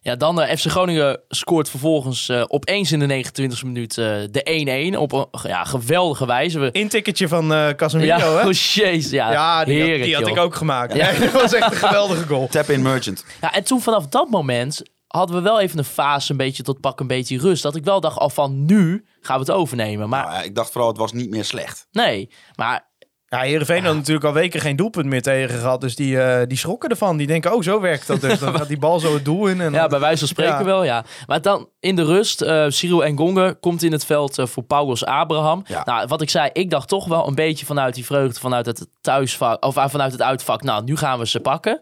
Ja, dan eh, FC Groningen scoort vervolgens eh, opeens in de 29e minuut eh, de 1-1 op een ja, geweldige wijze. We, Intikketje van eh Casemiro, ja, hè? (laughs) oh jezus, ja, Ja, die, had- heerlijk, die had ik ook gemaakt. Ja. (laughs) Dat was echt een geweldige goal. Tap-in merchant. Ja, en toen vanaf dat moment hadden we wel even een fase een beetje tot pak een beetje rust. Dat ik wel dacht al van nu gaan we het overnemen. Maar Nou, ja, ik dacht vooral, het was niet meer slecht. nee, maar Ja, Heerenveen had natuurlijk al weken geen doelpunt meer tegen gehad. Dus die, eh, die schrokken ervan. Die denken, oh, zo werkt dat dus. Dan (laughs) gaat die bal zo het doel in. En Ja, dan- bij wijze van spreken Ja. wel, ja. Maar dan in de rust, eh Cyril Engonge komt in het veld eh, voor Paulus Abraham. Ja. Nou, wat ik zei, ik dacht toch wel een beetje vanuit die vreugde, vanuit het thuisvak, of vanuit het uitvak. Nou, nu gaan we ze pakken.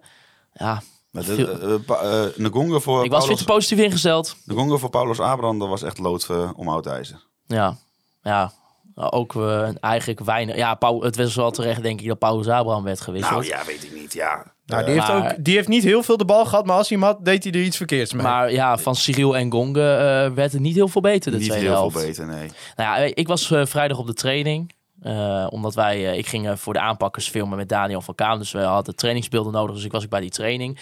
Ja, Maar de, Ngonga voor ik was weer te positief ingesteld. Ngonga voor Paulus Abraham, dat was echt lood om oud ijzer. Ja, ja. Nou, Ook eh, eigenlijk weinig. Ja, Paul, het was wel terecht, denk ik, dat Paulus Abraham werd gewisseld. Nou ja, weet ik niet. Ja. Nou, die, heeft Maar- ook, die heeft niet heel veel de bal gehad. Maar als hij hem had, deed hij er iets verkeerds mee. Maar ja, van Cyril en Gonge eh, werd het niet heel veel beter de niet tweede heel helft. veel beter, nee. Nou ja, ik was eh, vrijdag op de training. eh, omdat wij, eh, ik ging eh, voor de aanpakkers filmen met Daniel van Kaam. Dus we hadden trainingsbeelden nodig. Dus ik was ook bij die training.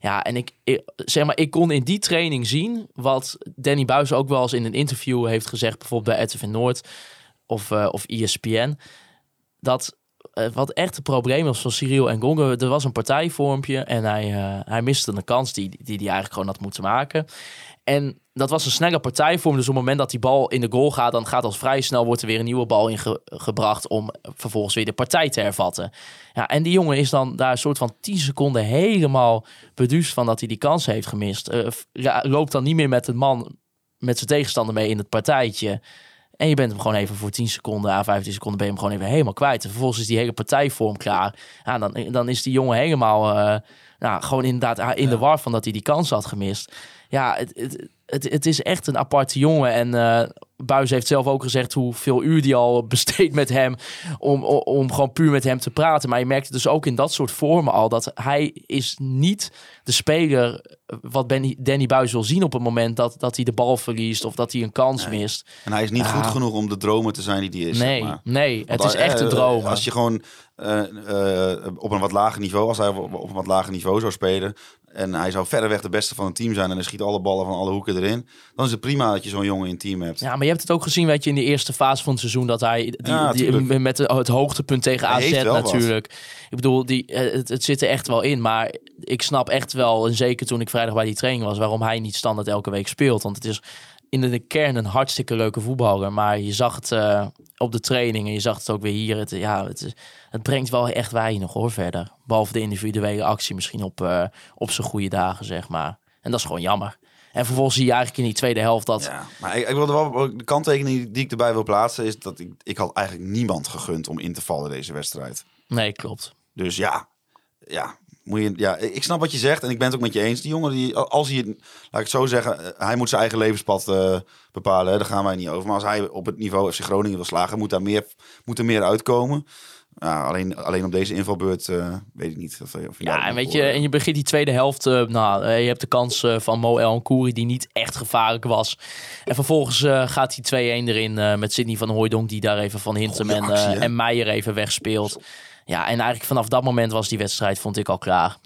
Ja, en ik, ik- zeg maar, ik kon in die training zien wat Danny Buis ook wel eens in een interview heeft gezegd, bijvoorbeeld bij RTV Noord of, eh, of ESPN. Dat eh, wat echt het probleem was van Cyril en Gonge, er was een partijvormpje en hij, eh, hij miste een kans die, die hij eigenlijk gewoon had moeten maken. En dat was een snelle partijvorm. Dus op het moment dat die bal in de goal gaat, dan gaat al vrij snel wordt er weer een nieuwe bal ingebracht om vervolgens weer de partij te hervatten. Ja, en die jongen is dan daar een soort van 10 seconden helemaal beduusd van dat hij die kans heeft gemist. Loopt dan niet meer met een man, met zijn tegenstander mee in het partijtje. En je bent hem gewoon even voor 10 seconden, à 15 seconden ben je hem gewoon even helemaal kwijt. En vervolgens is die hele partijvorm klaar. Ja, dan, dan is die jongen helemaal, eh, nou, gewoon inderdaad ah, in de war van dat hij die kans had gemist. Ja, het, het, het, het is echt een aparte jongen. En eh Buis heeft zelf ook gezegd hoeveel uur die al besteedt met hem. Om, om, om gewoon puur met hem te praten. Maar je merkt dus ook in dat soort vormen al dat hij is niet de speler wat Benny, Danny Buis wil zien op het moment dat, dat hij de bal verliest of dat hij een kans mist. En hij is niet goed genoeg om de dromer te zijn die hij is. Nee, zeg maar. nee, het is echt een eh, droom. Als je gewoon eh, eh, op een wat lager niveau, als hij op op een wat lager niveau zou spelen. En hij zou verreweg de beste van het team zijn. En hij schiet alle ballen van alle hoeken erin. Dan is het prima dat je zo'n jongen in het team hebt. Ja, maar je hebt het ook gezien, weet je, in de eerste fase van het seizoen dat hij die, Ja, die, tuurlijk. met de- het hoogtepunt tegen AZ wat. natuurlijk. Ik bedoel, die, eh, het, het zit er echt wel in, maar ik snap echt wel, en zeker toen ik vrijdag bij die training was, waarom hij niet standaard elke week speelt. Want het is in de kern een hartstikke leuke voetballer, maar je zag het eh, op de training. En je zag het ook weer hier. Het, ja, het, het brengt wel echt weinig hoor verder. Behalve de individuele actie misschien op, eh, op zijn goede dagen, zeg maar. En dat is gewoon jammer. En vervolgens zie je eigenlijk in die tweede helft dat... Ja, maar ik, ik wilde wel de kanttekening die ik erbij wil plaatsen is dat ik, ik had eigenlijk niemand gegund om in te vallen deze wedstrijd. Nee, klopt. Dus ja, ja, moet je, ja, ik snap wat je zegt en ik ben het ook met je eens. Die jongen, die, als hij, laat ik het zo zeggen, eh, hij moet zijn eigen levenspad eh, bepalen. Hè, daar gaan wij niet over. Maar als hij op het niveau FC Groningen wil slagen, moet, daar meer, moet er meer uitkomen. Alleen, alleen op deze invalbeurt eh, weet ik niet. Of, of je Ja, en weet je, en je begint die tweede helft. eh, nou, eh, je hebt de kans eh, van Mo El Kouri die niet echt gevaarlijk was. En vervolgens eh, gaat die 2-1 erin eh, met Sidney van Hooijdonk die daar even van Hintem en, actie, eh, en Meijer even wegspeelt. Ja, en eigenlijk vanaf dat moment was die wedstrijd, vond ik al klaar.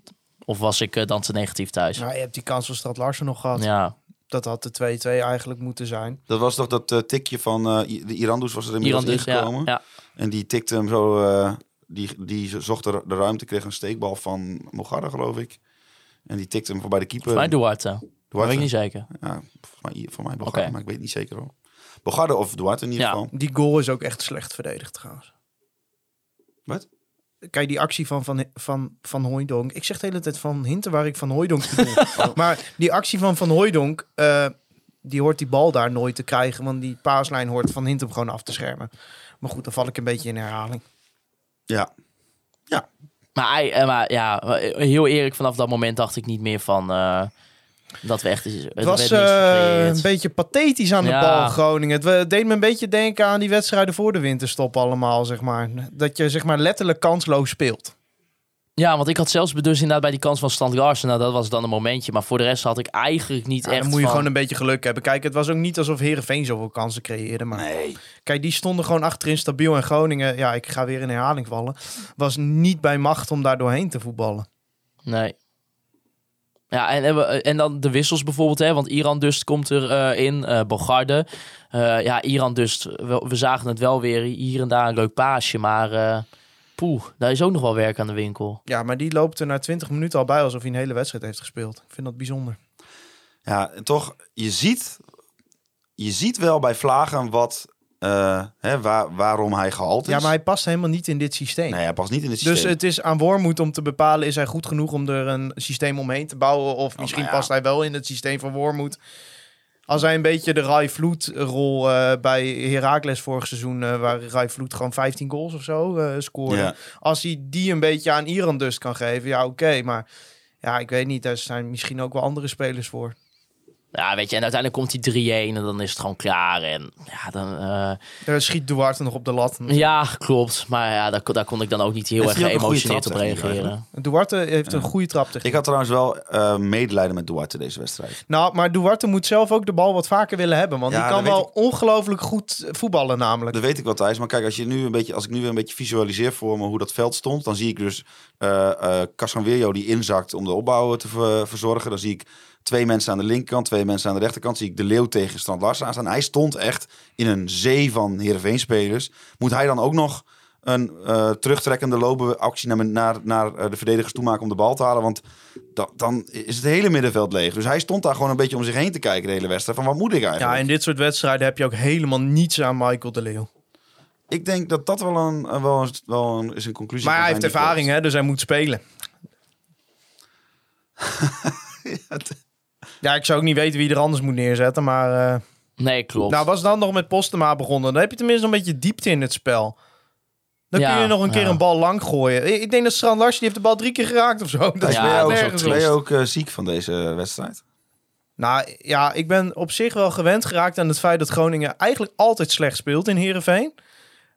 Of was ik eh, dan te negatief thuis? Nou, je hebt die kans van Stad Larsen nog gehad. Ja, Dat had de 2-2 eigenlijk moeten zijn. Dat was toch dat eh, tikje van eh, de Irandus was er inmiddels Iran dus, ja, ingekomen. ja. En die tikte hem zo, eh, die, die zocht de, de ruimte, kreeg een steekbal van Mogarra geloof ik. En die tikte hem voorbij de keeper. Volgens mij Duarte. Dat Duarte. weet ik niet zeker. Ja, volgens mij, voor mij Bogarde, maar ik weet het niet zeker hoor. Bogarde of Duarte in ieder Ja. geval. Die goal is ook echt slecht verdedigd trouwens. Wat? Kijk, die actie van Van, van, van Hooijdonk. Ik zeg de hele tijd van Hinten waar ik Van bedoel. (laughs) Maar die actie van Van Hooijdonk, eh, die hoort die bal daar nooit te krijgen. Want die paaslijn hoort Van Hintem gewoon af te schermen. Maar goed, dan val ik een beetje in herhaling. Ja. Maar, hij- eh, maar ja, heel eerlijk, vanaf dat moment dacht ik niet meer van eh, dat we echt. Het, Het was eh, een beetje pathetisch aan de Ja. bal Groningen. Het deed me een beetje denken aan die wedstrijden voor de winterstop allemaal, zeg maar. Dat je zeg maar letterlijk kansloos speelt. Ja, want ik had zelfs dus inderdaad bij die kans van Stant Larsen, nou dat was dan een momentje. Maar voor de rest had ik eigenlijk niet Ja, echt dan moet je van- gewoon een beetje geluk hebben. Kijk, het was ook niet alsof Herenveen zoveel kansen creëerde. Maar Nee. kijk, die stonden gewoon achterin stabiel. En Groningen, ja, ik ga weer in herhaling vallen, was niet bij macht om daar doorheen te voetballen. Nee. Ja, en, en, dan de wissels bijvoorbeeld, hè, want Iran Dust komt erin, in, eh Bogarde. Eh, ja, Iran Dust, we, we zagen het wel weer hier en daar een leuk paasje, maar eh poeh, daar is ook nog wel werk aan de winkel. Ja, maar die loopt er na 20 minuten al bij alsof hij een hele wedstrijd heeft gespeeld. Ik vind dat bijzonder. Ja, en toch, je ziet, je ziet wel bij Vlagen wat, eh, hè, waar, waarom hij gehaald is. Ja, maar hij past helemaal niet in dit systeem. Nee, hij past niet in het systeem. Dus het is aan Wormoed om te bepalen, is hij goed genoeg om er een systeem omheen te bouwen? Of misschien nou ja. past hij wel in het systeem van Wormoed. Als hij een beetje de Rai Vloed rol eh, bij Heracles vorig seizoen, eh, waar Rai Vloed gewoon 15 goals of zo eh, scoorde. Ja. Als hij die een beetje aan Iran dus kan geven, ja oké. maar ja, ik weet niet, daar zijn misschien ook wel andere spelers voor. Ja, weet je, en uiteindelijk komt die 3-1 en dan is het gewoon klaar. En ja, dan... eh, Daar schiet Duarte nog op de lat. ja, klopt. Maar ja, daar, kon- daar kon ik dan ook niet heel Heeft erg geëmotioneerd op reageren. Duarte heeft een goede trap tegen. Ik had trouwens wel eh, medelijden met Duarte deze wedstrijd. Nou, maar Duarte moet zelf ook de bal wat vaker willen hebben. Want Ja, die kan wel ongelooflijk goed voetballen namelijk. Dat weet ik wel, Thijs. Maar kijk, als, je nu een beetje, als ik nu weer een beetje visualiseer voor me hoe dat veld stond... dan zie ik dus eh eh Casanwerio die inzakt om de opbouw te ver- verzorgen. Dan zie ik twee mensen aan de linkerkant, twee mensen aan de rechterkant. Zie ik de Leeuw tegen Strand Larsen aanstaan. Hij stond echt in een zee van Heerenveen-spelers. Moet hij dan ook nog een eh, terugtrekkende loopactie naar, naar, naar eh, de verdedigers toe maken om de bal te halen? Want da- dan is het hele middenveld leeg. Dus hij stond daar gewoon een beetje om zich heen te kijken de hele wedstrijd. Van wat moet ik eigenlijk? Ja, in dit soort wedstrijden heb je ook helemaal niets aan Michael de Leeuw. Ik denk dat dat wel een, eh, wel een, wel een, is een conclusie. Maar hij heeft ervaring, hè, dus hij moet spelen. (laughs) klopt. Ja, ik zou ook niet weten wie er anders moet neerzetten. Maar eh, Nee, klopt. nou, was dan nog met Postema begonnen. Dan heb je tenminste een beetje diepte in het spel. Dan Ja, kun je nog een keer ja. een bal lang gooien. Ik denk dat Strand Larsen die heeft de bal drie keer geraakt of zo. (laughs) Dat Ja, is ook, ben jij ook eh, ziek van deze wedstrijd? Nou ja, ik ben op zich wel gewend geraakt aan het feit dat Groningen eigenlijk altijd slecht speelt in Heerenveen.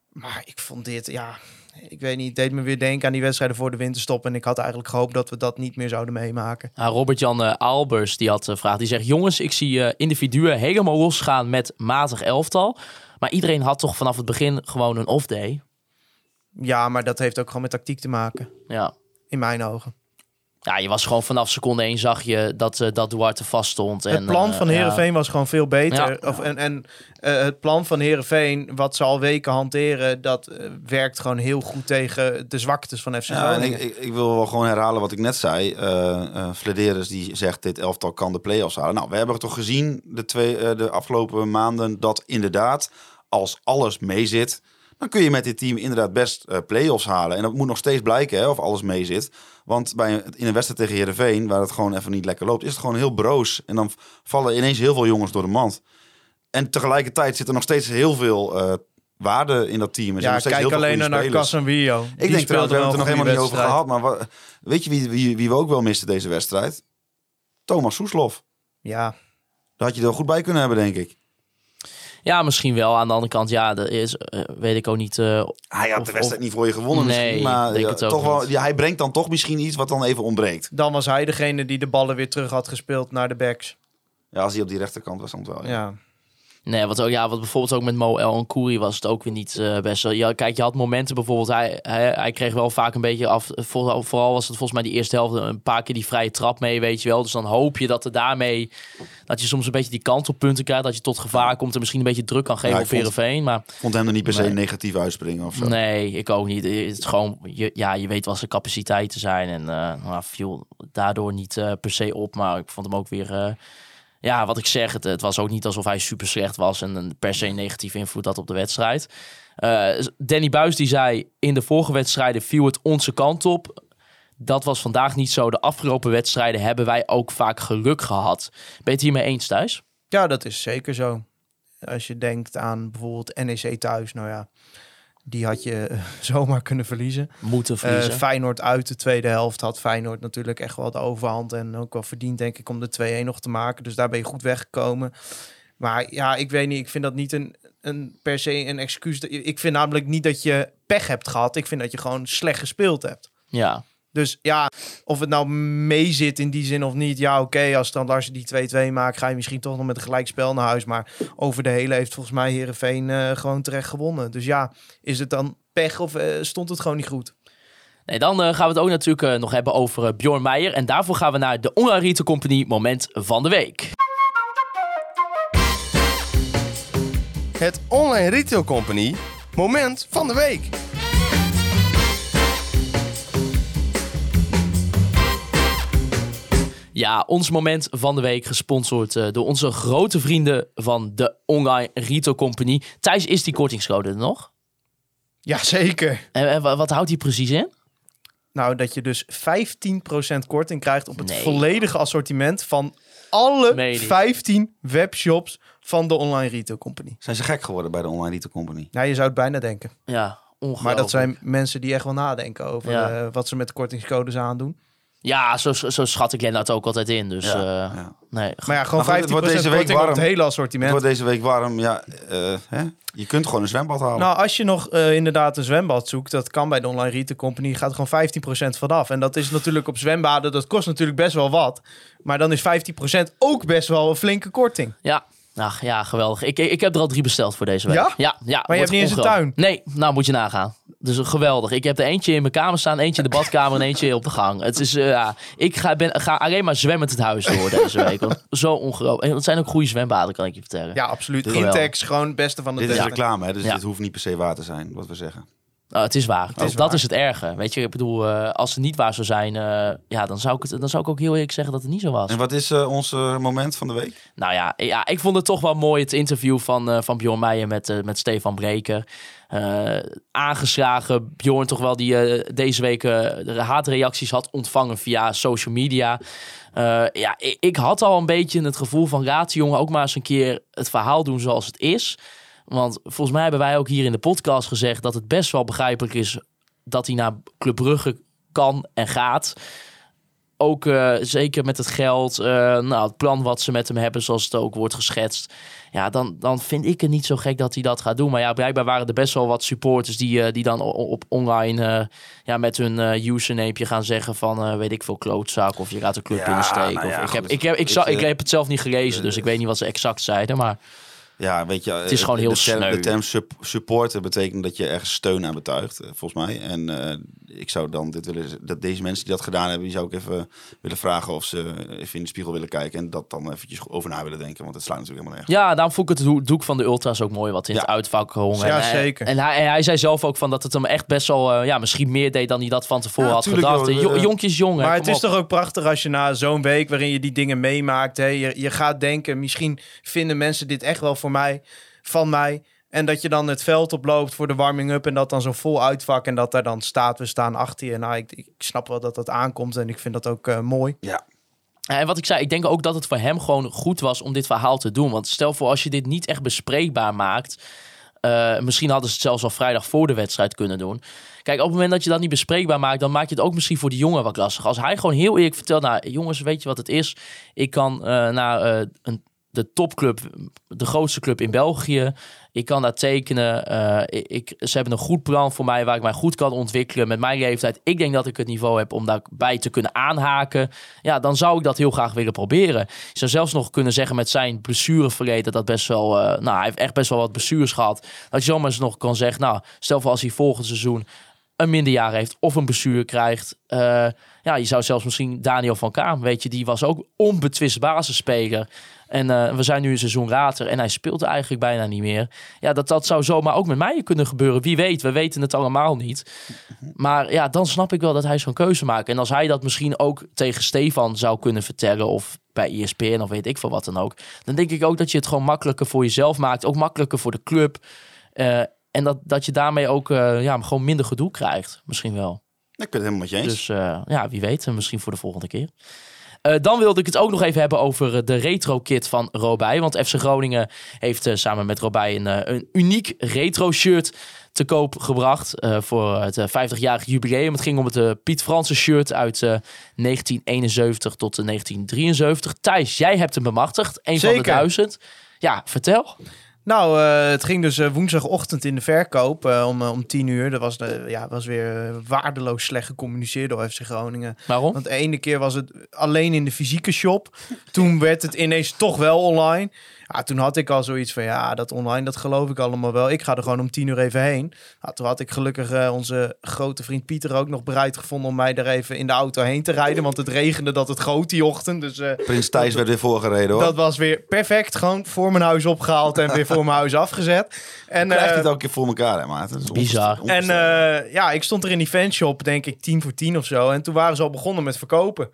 Maar ik vond dit, ja, ik weet niet, het deed me weer denken aan die wedstrijden voor de winterstop. En ik had eigenlijk gehoopt dat we dat niet meer zouden meemaken. Ja, Robert-Jan eh, Albers die had een vraag. Die zegt: Jongens, ik zie eh, individuen helemaal losgaan met matig elftal. Maar iedereen had toch vanaf het begin gewoon een off-day. Ja, maar dat heeft ook gewoon met tactiek te maken, Ja. in mijn ogen. Ja, je was gewoon vanaf seconde 1 zag je dat, eh, dat Duarte vast stond. En, het plan eh, van ja. Herenveen was gewoon veel beter. Ja. Of, en en eh, het plan van Herenveen, wat ze al weken hanteren, dat werkt gewoon heel goed tegen de zwaktes van FC Ja, en Groningen. ik, ik, ik wil wel gewoon herhalen wat ik net zei. Eh eh Flederis die zegt dit elftal kan de play-offs halen. Nou, we hebben toch gezien de, twee, eh, de afgelopen maanden dat inderdaad als alles meezit, dan kun je met dit team inderdaad best eh play-offs halen. En dat moet nog steeds blijken hè, of alles meezit. Want bij in een wedstrijd tegen Heerenveen, waar het gewoon even niet lekker loopt, is het gewoon heel broos. En dan vallen ineens heel veel jongens door de mand. En tegelijkertijd zit er nog steeds heel veel eh, waarde in dat team. Er Ja, nog steeds kijk heel veel alleen goede naar. Casemiro. Ik denk trouwens, we hebben het er nog helemaal niet over gehad. Maar weet je wie, wie, wie we ook wel misten deze wedstrijd? Thomas Soeslof. Ja, Daar had je er wel goed bij kunnen hebben, denk ik. Ja, misschien wel. Aan de andere kant, ja, dat is, eh, weet ik ook niet. eh, Hij had Of- de wedstrijd niet voor je gewonnen Nee, misschien. Maar denk ja, het ook toch wel, ja, hij brengt dan toch misschien iets wat dan even ontbreekt. dan was hij degene die de ballen weer terug had gespeeld naar de backs. Ja, als hij op die rechterkant was, dan wel. Ja. Ja. Nee, wat, ook, ja, wat bijvoorbeeld ook met Mo El Kouri was het ook weer niet eh, best. Ja, kijk, je had momenten bijvoorbeeld, hij, hij, hij kreeg wel vaak een beetje af. Vooral, vooral was het volgens mij die eerste helft een paar keer die vrije trap mee, weet je wel. Dus dan hoop je dat er daarmee, dat je soms een beetje die kant op punten krijgt. Dat je tot gevaar komt en misschien een beetje druk kan geven Ja, ik op vond- Heerenveen. Maar Vond hem er niet per se Nee. negatief uitspringen of zo. nee, ik ook niet. Het is gewoon, je, ja, je weet wat zijn capaciteiten zijn. En nou, viel daardoor niet eh, per se op. Maar ik vond hem ook weer... ja, wat ik zeg, het, het was ook niet alsof hij super slecht was en een per se negatief invloed had op de wedstrijd. Eh, Danny Buis die zei, in de vorige wedstrijden viel het onze kant op. Dat was vandaag niet zo. De afgelopen wedstrijden hebben wij ook vaak geluk gehad. Ben je het hiermee eens thuis? ja, dat is zeker zo. Als je denkt aan bijvoorbeeld NEC thuis, nou ja, die had je eh, (laughs) zomaar kunnen verliezen. Moeten Eh, verliezen. Feyenoord uit de tweede helft had Feyenoord natuurlijk echt wel de overhand. En ook wel verdiend, denk ik, om de 2-1 nog te maken. Dus daar ben je goed weggekomen. Maar ja, ik weet niet. Ik vind dat niet een, een per se een excuus. Ik vind namelijk niet dat je pech hebt gehad. Ik vind dat je gewoon slecht gespeeld hebt. ja. Dus ja, of het nou mee zit in die zin of niet. Ja, oké, als dan Larsen die 2-2 maakt, ga je misschien toch nog met een gelijkspel naar huis. Maar over de hele heeft volgens mij Herenveen uh, gewoon terecht gewonnen. Dus ja, is het dan pech of uh, stond het gewoon niet goed? Nee, dan uh, gaan we het ook natuurlijk uh, nog hebben over uh, Bjorn Meijer. En daarvoor gaan we naar de Online Retail Company moment van de week. Het Online Retail Company moment van de week. Ja, ons moment van de week gesponsord uh, door onze grote vrienden van de Online Retail Company. Thijs, is die kortingscode er nog? Ja, zeker. En, en wat houdt die precies in? Nou, dat je dus 15% korting krijgt op het nee. volledige assortiment van alle Mede. 15 webshops van de Online Retail Company. Zijn ze gek geworden bij de Online Retail Company? Nou, je zou het bijna denken. Ja, ongelooflijk. Maar dat zijn mensen die echt wel nadenken over ja. uh, wat ze met de kortingscodes aandoen. Ja, zo, zo schat ik Lennart ook altijd in. Dus, ja, uh, ja. nee. Maar ja, gewoon 15% het wordt deze week warm. het hele assortiment. Het wordt deze week warm. Ja, uh, hè? Je kunt gewoon een zwembad halen. Nou, als je nog uh, inderdaad een zwembad zoekt, dat kan bij de Online Retail Company, gaat er gewoon 15% vanaf. En dat is natuurlijk op zwembaden, dat kost natuurlijk best wel wat. Maar dan is 15% ook best wel een flinke korting. Ja, Ach, ja, geweldig. Ik, ik heb er al drie besteld voor deze week. Ja? Ja, ja maar je hebt niet eens een tuin? Nee, nou moet je nagaan. Dus geweldig. Ik heb er eentje in mijn kamer staan, eentje in de badkamer en eentje op de gang. Het is, uh, ja, ik ga, ben, ga alleen maar zwemmend het huis door deze week. Want zo ongelooflijk. En het zijn ook goede zwembaden, kan ik je vertellen. Ja, absoluut. Intex, gewoon het beste van de Dit is reclame, hè? dus ja. dit hoeft niet per se waar te zijn, wat we zeggen. Oh, het is waar. Het is dat waar. is het erge. Weet je, ik bedoel, uh, als het niet waar zou zijn, uh, ja, dan zou, ik het, dan zou ik ook heel eerlijk zeggen dat het niet zo was. En wat is uh, ons moment van de week? Nou ja, ja, ik vond het toch wel mooi het interview van, van Bjorn Meijer met, met Stefan Breker. aangeslagen Bjorn toch wel die deze week de haatreacties had ontvangen via social media. ja, ik, ik, had al een beetje het gevoel van die jongen ook maar eens een keer het verhaal doen zoals het is. Want volgens mij hebben wij ook hier in de podcast gezegd dat het best wel begrijpelijk is dat hij naar Club Brugge kan en gaat. Ook uh, zeker met het geld, uh, nou, het plan wat ze met hem hebben, zoals het ook wordt geschetst. Ja, dan, dan vind ik het niet zo gek dat hij dat gaat doen. Maar ja, blijkbaar waren er best wel wat supporters die, uh, die dan op online ja, met hun username gaan zeggen van weet ik veel klootzak of je gaat de club ja, in de steek. Nou ja, of, ik, heb, ik, heb, ik, ik, ik heb het zelf niet gelezen, dus ik weet niet wat ze exact zeiden. Maar ja, weet je, het is gewoon heel de sneu. Term, de term sup supporter betekent dat je ergens steun aan betuigt, volgens mij. En uh, ik zou dan dit willen, dat deze mensen die dat gedaan hebben, die zou ik even willen vragen of ze even in de spiegel willen kijken en dat dan eventjes over na willen denken, want het slaat natuurlijk helemaal nergens. Ja, daarom vond ik het doek van de ultras ook mooi, wat in ja. het uitvak hong. Ja, en, zeker. En hij, en hij zei zelf ook van dat het hem echt best wel, uh, ja, misschien meer deed dan hij dat van tevoren ja, had gedacht. Jo jonkjes jongen. Maar het is op. toch ook prachtig als je na zo'n week waarin je die dingen meemaakt, hè, je, je gaat denken, misschien vinden mensen dit echt wel voor mij van mij. En dat je dan het veld oploopt voor de warming-up en dat dan zo vol uitvak en dat daar dan staat, we staan achter je. Nou, ik, ik snap wel dat dat aankomt en ik vind dat ook eh, mooi. Ja. En wat ik zei, ik denk ook dat het voor hem gewoon goed was om dit verhaal te doen. Want stel voor als je dit niet echt bespreekbaar maakt. eh, misschien hadden ze het zelfs al vrijdag voor de wedstrijd kunnen doen. Kijk, op het moment dat je dat niet bespreekbaar maakt, dan maak je het ook misschien voor die jongen wat lastig. Als hij gewoon heel eerlijk vertelt, nou jongens, weet je wat het is? Ik kan eh, naar eh, een, de topclub, de grootste club in België. Ik kan daar tekenen. Eh, ik, ik- ze hebben een goed plan voor mij waar ik mij goed kan ontwikkelen met mijn leeftijd. Ik denk dat ik het niveau heb om daarbij te kunnen aanhaken. Ja, dan zou ik dat heel graag willen proberen. Je zou zelfs nog kunnen zeggen met zijn blessureverleden dat best wel, eh, nou, hij heeft echt best wel wat blessures gehad. Dat je zomaar eens nog kan zeggen, nou, stel voor als hij volgend seizoen een minderjaar heeft of een blessure krijgt. eh, ja, je zou zelfs misschien Daniel van Kaam, weet je, die was ook onbetwist basisspeler. En eh, we zijn nu een seizoen later en hij speelt eigenlijk bijna niet meer. Ja, dat, dat zou zomaar ook met mij kunnen gebeuren. Wie weet, we weten het allemaal niet. Maar ja, dan snap ik wel dat hij zo'n keuze maakt. En als hij dat misschien ook tegen Stefan zou kunnen vertellen... of bij ESPN of weet ik veel wat dan ook... dan denk ik ook dat je het gewoon makkelijker voor jezelf maakt. Ook makkelijker voor de club. Eh, en dat, dat je daarmee ook eh, ja, gewoon minder gedoe krijgt. Misschien wel. Ik ben het helemaal met je eens. Dus ja, wie weet, misschien voor de volgende keer. Eh, dan wilde ik het ook nog even hebben over eh, de retro-kit van Robij. Want FC Groningen heeft eh, samen met Robij een, een uniek retro-shirt te koop gebracht voor het eh, 50-jarig jubileum. Het ging om het Piet Fransen shirt uit eh, 1971 tot eh, 1973. Thijs, jij hebt hem bemachtigd. Een van de duizend. Ja, vertel. Nou, eh, het ging dus eh, woensdagochtend in de verkoop eh, om, om 10 uur. Dat was, de, ja, was weer waardeloos slecht gecommuniceerd door FC Groningen. Waarom? Want de ene keer was het alleen in de fysieke shop. Toen werd het ineens toch wel online. Ja, toen had ik al zoiets van, ja, dat online, dat geloof ik allemaal wel. Ik ga er gewoon om tien uur even heen. Nou, toen had ik gelukkig eh, onze grote vriend Pieter ook nog bereid gevonden... om mij er even in de auto heen te rijden. Want het regende dat het goot die ochtend. Dus eh, Prins Thijs werd weer voorgereden hoor. dat was weer perfect. Gewoon voor mijn huis opgehaald en weer voor mijn huis afgezet. En, Krijgt hij eh, het elke keer voor elkaar, hè, Maarten? Dat is Bizar. en eh, ja, ik stond er in die fanshop, denk ik, tien voor tien of zo. En toen waren ze al begonnen met verkopen.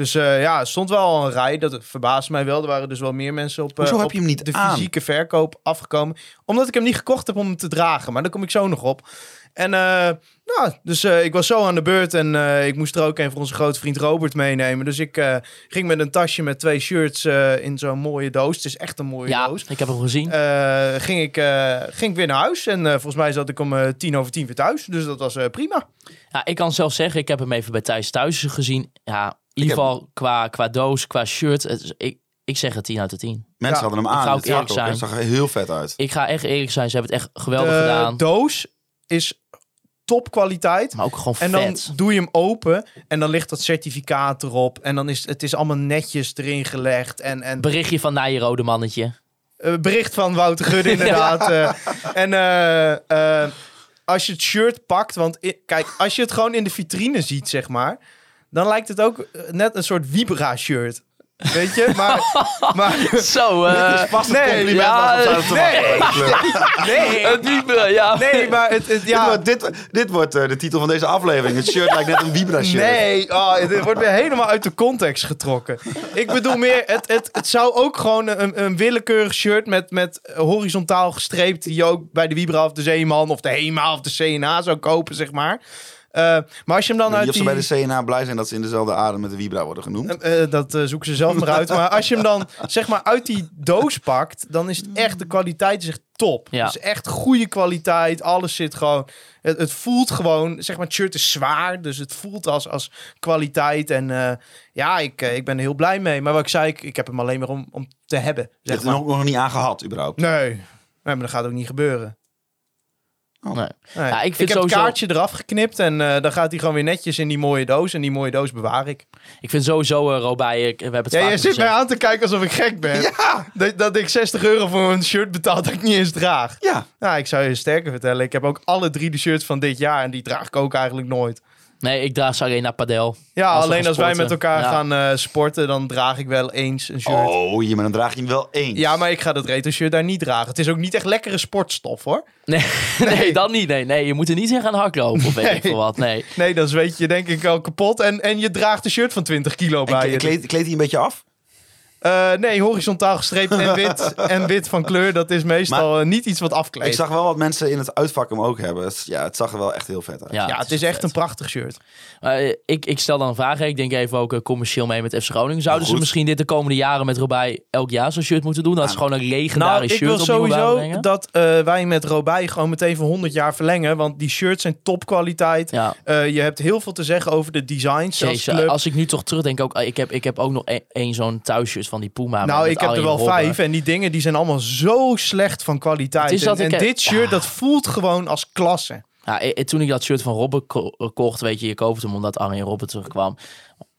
Dus eh, ja, stond wel al een rij. Dat verbaasde mij wel. Er waren dus wel meer mensen op, eh, Hoezo heb op je hem niet de aan? fysieke verkoop afgekomen. Omdat ik hem niet gekocht heb om hem te dragen. Maar daar kom ik zo nog op. En eh, nou, dus eh, ik was zo aan de beurt en eh, ik moest er ook een voor onze grote vriend Robert meenemen. Dus ik eh, ging met een tasje met twee shirts eh, in zo'n mooie doos. Het is echt een mooie Ja, doos. ik heb hem gezien. Eh, ging, ik, eh, ging ik weer naar huis. En eh, volgens mij zat ik om tien over tien weer thuis. Dus dat was eh, prima. Ja, ik kan zelf zeggen, ik heb hem even bij Thijs thuis gezien. Ja, in ieder heb- geval qua, qua doos, qua shirt. Het is- ik, ik zeg het 10 uit de 10. Mensen ja, hadden hem ik aan. ga ook Het zag eerlijk ook- Het zijn. zag er heel vet uit. Ik ga echt eerlijk zijn, ze hebben het echt geweldig de gedaan. doos is topkwaliteit. Maar ook gewoon En dan vet. doe je hem open en dan ligt dat certificaat erop. En dan is het is allemaal netjes erin gelegd. En, en Berichtje van Nijrode mannetje. eh, bericht van Wouter Gudde (laughs) inderdaad. eh. en eh, eh, als je het shirt pakt, want i- kijk, als je het gewoon in de vitrine ziet, zeg maar, dan lijkt het ook eh, net een soort Vibra-shirt. Weet je? Maar, (laughs) maar Zo, (laughs) eh Vast Nee, compliment ja, op wachten club. (laughs) nee, het diepe, ja. nee, maar het, het- Dit ja, wordt, dit, dit wordt eh, de titel van deze aflevering. Het shirt lijkt net een Vibra-shirt. Nee, oh, het wordt weer helemaal uit de context getrokken. Ik bedoel meer, het, het, het zou ook gewoon een, een willekeurig shirt met, met horizontaal gestreept... die je ook bij de Vibra of de Zeeman of de Hema of de CNA zou kopen, zeg maar. Eh, maar als je hem dan uit of ze die... bij de CNA blij zijn dat ze in dezelfde adem met de Vibra worden genoemd. Eh, eh, dat zoeken ze zelf maar uit. Maar als je hem dan (laughs) zeg maar uit die doos pakt, dan is het echt de kwaliteit is echt top. Ja. Het is echt goede kwaliteit. Alles zit gewoon. Het, het voelt gewoon, zeg maar, het shirt is zwaar, dus het voelt als, als kwaliteit. En eh, ja, ik, ik ben er heel blij mee. Maar wat ik zei, ik, ik heb hem alleen maar om, om te hebben. Je Zeg hebt er maar. nog, nog niet aan gehad, überhaupt. Nee. nee, maar dat gaat ook niet gebeuren. Nee. Nee. Ja, ik heb sowieso- het kaartje eraf geknipt en eh, dan gaat hij gewoon weer netjes in die mooie doos. En die mooie doos bewaar ik. Ik vind sowieso, uh, Robij, ik- we hebben het Ja, vaak je zit mij aan te kijken alsof ik gek ben. (laughs) Ja! Dat, dat ik 60 euro voor een shirt betaal dat ik niet eens draag. Ja. Nou, ik zou je sterker vertellen. Ik heb ook alle drie de shirts van dit jaar. En die draag ik ook eigenlijk nooit. Nee, ik draag ze alleen naar padel. Ja, Als alleen als wij met elkaar Ja. gaan eh, sporten, dan draag ik wel eens een shirt. Oh, je, maar dan draag je hem wel eens. Ja, maar ik ga dat retro shirt daar niet dragen. Het is ook niet echt lekkere sportstof, hoor. Nee, (laughs) nee, dat niet. Nee, nee, je moet er niet in gaan hardlopen of weet ik Nee. veel wat. Nee. Nee, dan zweet je denk ik al kapot. En, en je draagt een shirt van 20 kilo En bij kle- je. kleed, kleed hij een beetje af? Eh, nee, horizontaal gestreept en wit. (laughs) en wit van kleur, dat is meestal eh, niet iets wat afkleedt. Ik zag wel wat mensen in het uitvak hem ook hebben. Het, ja, het zag er wel echt heel vet uit. Ja, ja, het is echt een prachtig shirt. Eh, ik, ik stel dan een vraag. Ik denk even ook commercieel mee met FC Groningen. Zouden ze misschien dit de komende jaren met Robij elk jaar zo'n shirt moeten doen? Dat is gewoon een Nou, legendarisch ik shirt wil opnieuw sowieso bijbrengen. dat eh, wij met Robij gewoon meteen voor 100 jaar verlengen. Want die shirts zijn topkwaliteit. Ja. Eh, je hebt heel veel te zeggen over de designs. club. als ik nu toch terugdenk, ook, ik, heb, ik heb ook nog een- één zo'n thuisshirt van die Puma. Nou, ik heb er wel Robben. vijf. En die dingen die zijn allemaal zo slecht van kwaliteit. Is dat en ik en heb- dit shirt, dat voelt gewoon als klasse. Ja, eh, toen ik dat shirt van Robben ko- kocht, weet je, je koopt hem omdat Arjen Robben terugkwam.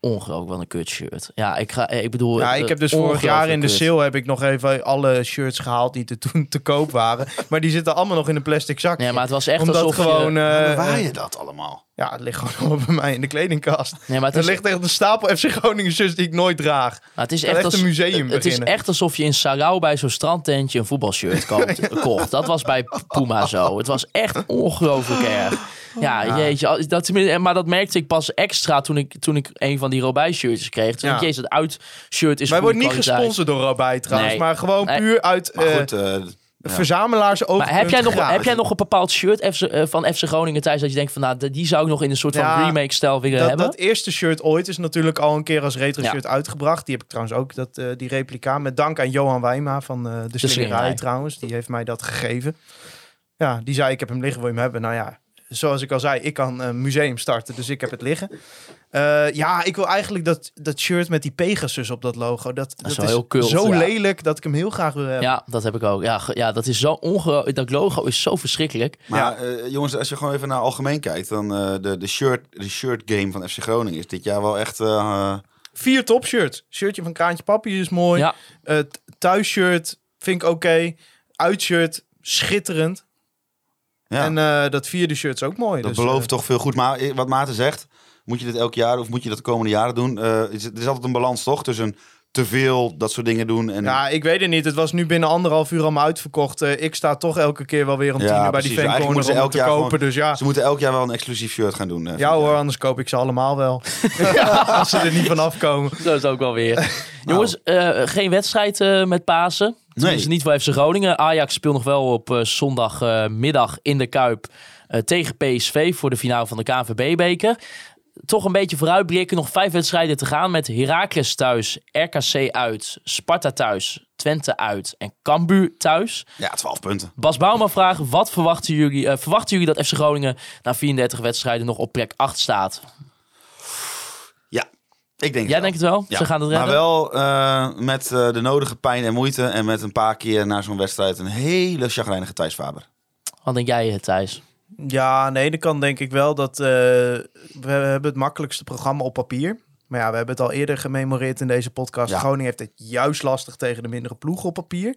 Ongelooflijk wel een kut shirt. Ja, ik, ga, eh, ik bedoel... Ja, eh, ik heb dus vorig jaar in de kut. sale heb ik nog even alle shirts gehaald die er toen te koop waren. (laughs) Maar die zitten allemaal nog in een plastic zakje. Nee, maar het was echt Omdat alsof je- gewoon... eh, Waar eh, je dat allemaal? ja, het ligt gewoon allemaal bij mij in de kledingkast. Nee, maar het Er is, ligt echt een stapel FC Groningen shirts die ik nooit draag. maar het is echt, echt als, een museum Het is echt alsof je in Salau bij zo'n strandtentje een voetbalshirt (laughs) koopt, kocht. Dat was bij Puma zo. Het was echt ongelooflijk erg. Ja, jeetje. al- Dat, tenminste- maar dat merkte ik pas extra toen ik, toen ik een van die Robij shirtjes kreeg. Toen Ja. dacht jezus, het uitshirt is Wij worden niet kwaliteit. gesponsord door Rabij trouwens, Nee. maar gewoon puur uit Maar eh, goed, eh, ja. verzamelaars ook. Maar heb jij, nog, heb jij nog een bepaald shirt FC, eh, van FC Groningen thuis dat je denkt van nou, die zou ik nog in een soort van Ja, remake-stijl willen dat, hebben? dat eerste shirt ooit is natuurlijk al een keer als retro Ja. shirt uitgebracht. Die heb ik trouwens ook, dat, eh, die replica. Met dank aan Johan Wijma van eh, de, Slingerij. trouwens. Die heeft mij dat gegeven. Ja, die zei ik heb hem liggen, wil je hem hebben? Nou ja, zoals ik al zei, ik kan een museum starten, dus ik heb het liggen. Eh, ja, ik wil eigenlijk dat, dat shirt met die Pegasus op dat logo. Dat, dat is is, wel heel cult, zo ja. lelijk dat ik hem heel graag wil hebben. Ja, dat heb ik ook. Ja, ja dat is zo ongelooflijk. Dat logo is zo verschrikkelijk. Maar eh, jongens, als je gewoon even naar algemeen kijkt, dan eh, de, de, shirt, de shirt game van FC Groningen is dit jaar wel echt. eh, eh, Vier top shirts. Shirtje van Kraantje Papi is mooi. Ja, Het thuisshirt vind ik oké. Uitshirt schitterend. Ja, En eh, dat vierde shirt is ook mooi. dat dus, belooft eh, toch veel goed. Maar eh, wat Maarten zegt, moet je dit elk jaar of moet je dat de komende jaren doen? Eh, is, het is altijd een balans toch tussen te veel dat soort dingen doen en Ja, ik weet het niet. Het was nu binnen anderhalf uur allemaal uitverkocht. Eh, ik sta toch elke keer wel weer om Ja, tien uur bij precies. die moeten ze om elk te jaar kopen. gewoon- Dus ja, ze moeten elk jaar wel een exclusief shirt gaan doen. eh, ja hoor, anders koop ik ze allemaal wel. (laughs) (laughs) Als ze er niet van afkomen. zo is het ook wel weer. Jongens, eh, geen wedstrijd eh, met Pasen. Tenminste, niet voor FC Groningen. Ajax speelt nog wel op eh, zondagmiddag in de Kuip eh, tegen PSV voor de finale van de KNVB-beker. Toch een beetje vooruitblikken. Nog vijf wedstrijden te gaan met Heracles thuis, RKC uit, Sparta thuis, Twente uit en Cambuur thuis. Ja, 12 punten. Bas Bouwman vraagt, wat verwachten jullie, verwachten jullie dat FC Groningen na 34 wedstrijden nog op plek 8 staat? Ja, ik denk Jij het denkt het wel? Ja, Ze gaan het redden? Maar wel eh, met eh, de nodige pijn en moeite en met een paar keer na zo'n wedstrijd een hele chagrijnige Thijs Faber. Wat denk jij, Thijs? Ja, aan de ene kant denk ik wel dat eh, we hebben het makkelijkste programma op papier. Maar ja, we hebben het al eerder gememoreerd in deze podcast. Ja. Groningen heeft het juist lastig tegen de mindere ploegen op papier.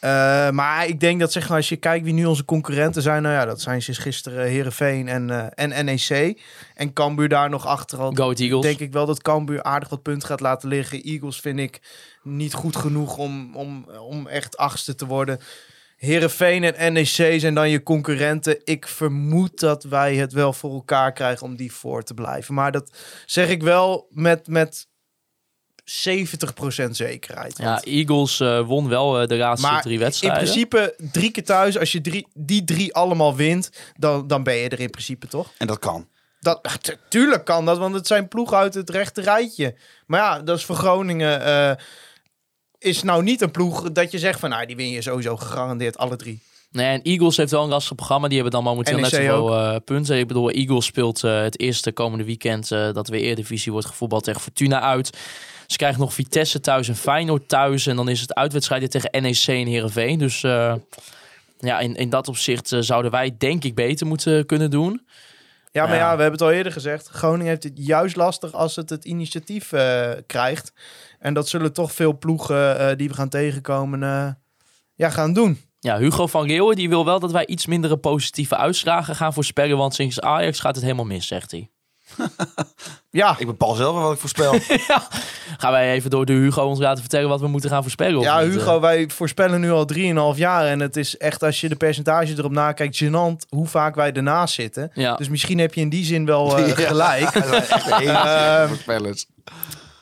Eh, maar ik denk dat zeg maar, als je kijkt wie nu onze concurrenten zijn, nou ja, dat zijn sinds gisteren Herenveen en, eh, en NEC. En Cambuur daar nog achter. al Go Ahead Eagles. denk ik wel dat Cambuur aardig wat punten gaat laten liggen. Eagles vind ik niet goed genoeg om, om, om echt achtste te worden. Herenveen en NEC zijn dan je concurrenten. Ik vermoed dat wij het wel voor elkaar krijgen om die voor te blijven. Maar dat zeg ik wel met, met 70% zekerheid. Ja, Eagles eh, won wel eh, de laatste maar drie in wedstrijden. principe drie keer thuis. Als je drie, die drie allemaal wint, dan, dan ben je er in principe toch? En dat kan. Dat, tu- tuurlijk kan dat, want het zijn ploegen uit het rechte rijtje. Maar ja, dat is voor Groningen. eh, is nou niet een ploeg dat je zegt van, nou, die win je sowieso gegarandeerd alle drie. Nee, en Eagles heeft wel een lastig programma. Die hebben dan momenteel net NEC zoveel eh, punten. Ik bedoel, Eagles speelt eh, het eerste komende weekend eh, dat weer Eredivisie wordt gevoetbald tegen Fortuna uit. Ze krijgen nog Vitesse thuis en Feyenoord thuis. En dan is het uitwedstrijden tegen NEC en Heerenveen. Dus ja, in, in dat opzicht zouden wij denk ik beter moeten kunnen doen. Ja, maar Ja. we hebben het al eerder gezegd. Groningen heeft het juist lastig als het het initiatief krijgt. En dat zullen toch veel ploegen eh, die we gaan tegenkomen eh, ja, gaan doen. Ja, Hugo van Leeuwen die wil wel dat wij iets mindere positieve uitslagen gaan voorspellen. Want sinds Ajax gaat het helemaal mis, zegt hij. (laughs) Ja, Ik bepaal zelf wel wat ik voorspel. (laughs) Gaan wij even door de Hugo ons laten vertellen wat we moeten gaan voorspellen? ja niet, eh? Hugo, wij voorspellen nu al 3,5 jaar. En het is echt, als je de percentage erop nakijkt, gênant hoe vaak wij ernaast zitten. Ja. Dus misschien heb je in die zin wel eh, (laughs) Ja. gelijk. Dat zijn echt de enige voorspellers.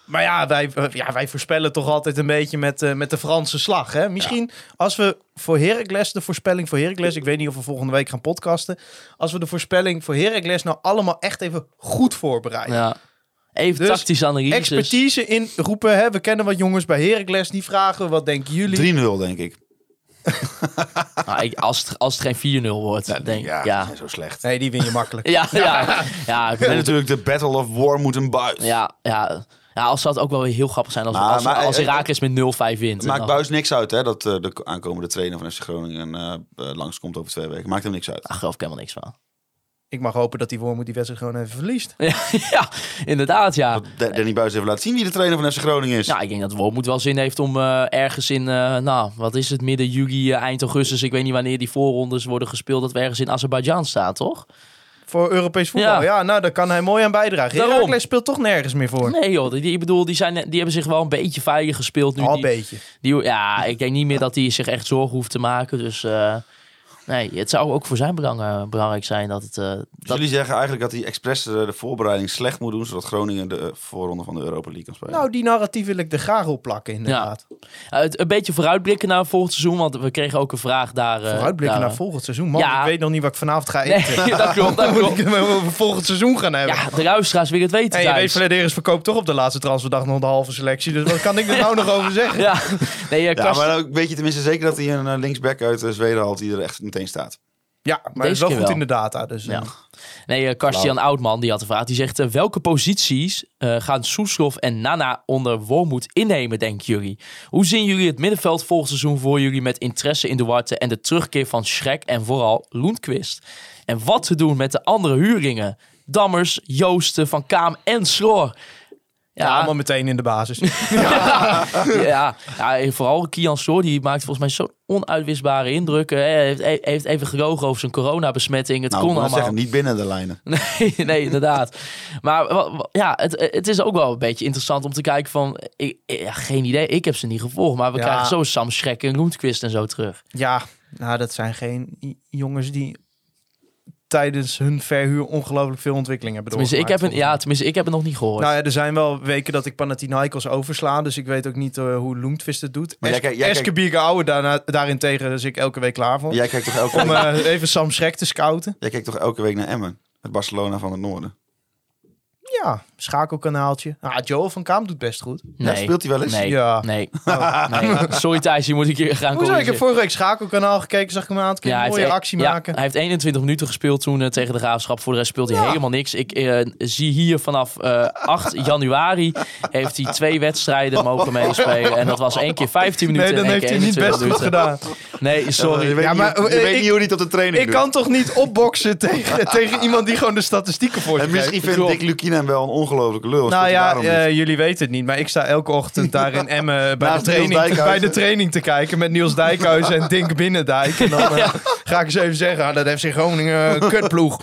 Maar ja wij, eh, ja, wij voorspellen toch altijd een beetje met, eh, met de Franse slag. Hè? Misschien als we voor Heracles, de voorspelling voor Heracles... ik weet niet of we volgende week gaan podcasten... als we de voorspelling voor Heracles nou allemaal echt even goed voorbereiden. Ja. Even Dus tactische analyse. Expertise inroepen. Hè? We kennen wat jongens bij Heracles die vragen... wat denken jullie? 3-0 denk ik. (laughs) Nou, ik- als, het, als het geen 4-0 wordt, denk ik. Ja, ja. zo slecht. Nee, die win je makkelijk. (laughs) Ja, ja. (laughs) ja, ik En natuurlijk de Battle of War moet een buis. ja, ja. Ja, als zou het ook wel weer heel grappig zijn als, Maar- als, maar- als eh, Herakles met 0-5 wint. Het maakt Dan- buis niks uit hè, dat eh, de aankomende trainer van FC Groningen eh, eh, langskomt over twee weken. Maakt hem niks uit. Daar geloof ik helemaal niks van. Ik mag hopen dat die Wormoed die wedstrijd gewoon even verliest. (laughs) ja, inderdaad, ja. Dat Da- Danny Buis even laten zien wie de trainer van FC Groningen is. Ja, ik denk dat Wormoed wel zin heeft om eh, ergens in, eh, nou, wat is het, midden juli, eh, eind augustus, ik weet niet wanneer die voorrondes worden gespeeld, dat we ergens in Azerbeidzjan staan, toch? Voor Europees voetbal. Ja, Ja. nou, daar kan hij mooi aan bijdragen. Daarom. Heracles speelt toch nergens meer voor. Nee joh, die, ik bedoel, die, zijn, die hebben zich wel een beetje veilig gespeeld nu. Al een die, beetje. die, ja, ik denk niet meer dat hij zich echt zorgen hoeft te maken, dus... eh, Nee, het zou ook voor zijn belang, eh, belangrijk zijn dat het... eh, Dus dat, jullie zeggen eigenlijk dat hij expres eh, de voorbereiding slecht moet doen, zodat Groningen de voorronde van de Europa League kan spelen. Nou, die narratief wil ik er graag op plakken, inderdaad. Eh, het, een beetje vooruitblikken naar volgend seizoen, want we kregen ook een vraag daar... eh, Vooruitblikken daar, naar volgend seizoen. Man, Ja. ik weet nog niet wat ik vanavond ga Nee, eten. (laughs) dat klopt, dat (laughs) Moet klopt. ik het over volgend seizoen gaan hebben. Ja, de luisteraars willen het weten En je weet. Flederis verkoopt toch op de laatste transferdag nog de halve selectie. Dus wat kan ik er nou nog over zeggen? (laughs) Ja, nee, ja, maar dan weet je tenminste zeker dat hij een linksback uit Zweden haalt die er echt meteen staat. Ja, maar Deze is wel keer goed wel. in de data. Dus, Ja. eh, Nee, eh Karstian Oudman die had de vraag. Die zegt, eh, welke posities eh, gaan Soeslof en Nana onder Wormoed innemen, denken jullie? Hoe zien jullie het middenveld volgend seizoen voor jullie met interesse in Duarte en de terugkeer van Schrek en vooral Loenquist? En wat te doen met de andere huurlingen? Dammers, Joosten, Van Kaam en Sloor. Ja, allemaal meteen in de basis. (laughs) ja, ja, en vooral Kian Soor, die maakt volgens mij zo'n onuitwisbare indruk. Eh, Hij heeft, heeft even gelogen over zijn coronabesmetting. Het Nou, kon allemaal. zeggen, niet binnen de lijnen. (laughs) Nee, nee, inderdaad. Maar ja, het, het is ook wel een beetje interessant om te kijken van... Ik, ja, geen idee, ik heb ze niet gevolgd. Maar we Ja. krijgen zo Sam Schrek en Loentquist en zo terug. ja, nou, dat zijn geen jongens die tijdens hun verhuur ongelooflijk veel ontwikkeling hebben Tenminste, ik heb, een, ja, tenminste, ik heb het nog niet gehoord. Nou ja, er zijn wel weken dat ik Panathinaikos oversla. Dus ik weet ook niet eh, hoe Loemtvist het doet. Maar jij kijkt- jij kijkt- Eskebierge Ouwe daarna, daarentegen is ik elke week klaar voor. Jij kijkt toch elke, Om eh, even Sam Schrek te scouten. jij kijkt toch elke week naar Emmen? Het Barcelona van het Noorden. Ja, schakelkanaaltje. Ah, Joel van Kaam doet best goed. Ja, speelt hij wel eens? Nee, Ja. nee. (laughs) nee. Sorry Thijs, je moet een keer gaan Hoezo? Ik heb vorige week schakelkanaal gekeken. Zag ik hem een aantal keer Ja, een mooie actie ja, maken. hij heeft 21 minuten gespeeld toen eh, tegen de Graafschap. Voor de rest speelt hij helemaal niks. Ik eh, zie hier vanaf eh 8 (laughs) januari heeft hij twee wedstrijden mogen meespelen. En dat was één keer 15 minuten Nee, dan en één heeft keer hij niet 21 best goed minuten. gedaan. Nee, sorry. Je weet, Ja, niet, maar, je eh, weet ik- niet hoe hij tot de training Ik doet. kan toch niet opboksen tegen, (laughs) tegen iemand die gewoon de statistieken voor En zich misschien heeft? vindt Klopt. Dick Lukien hem wel een ongelofelijke lul. Nou ja, eh, jullie weten het niet, maar ik sta elke ochtend daar in (laughs) Emmen bij, de training, Dijkhuizen. bij de training te kijken met Niels Dijkhuizen en Dink Binnendijk. En dan (laughs) eh, ga ik eens even zeggen, ah, dat heeft zich Groningen een (laughs) kutploeg.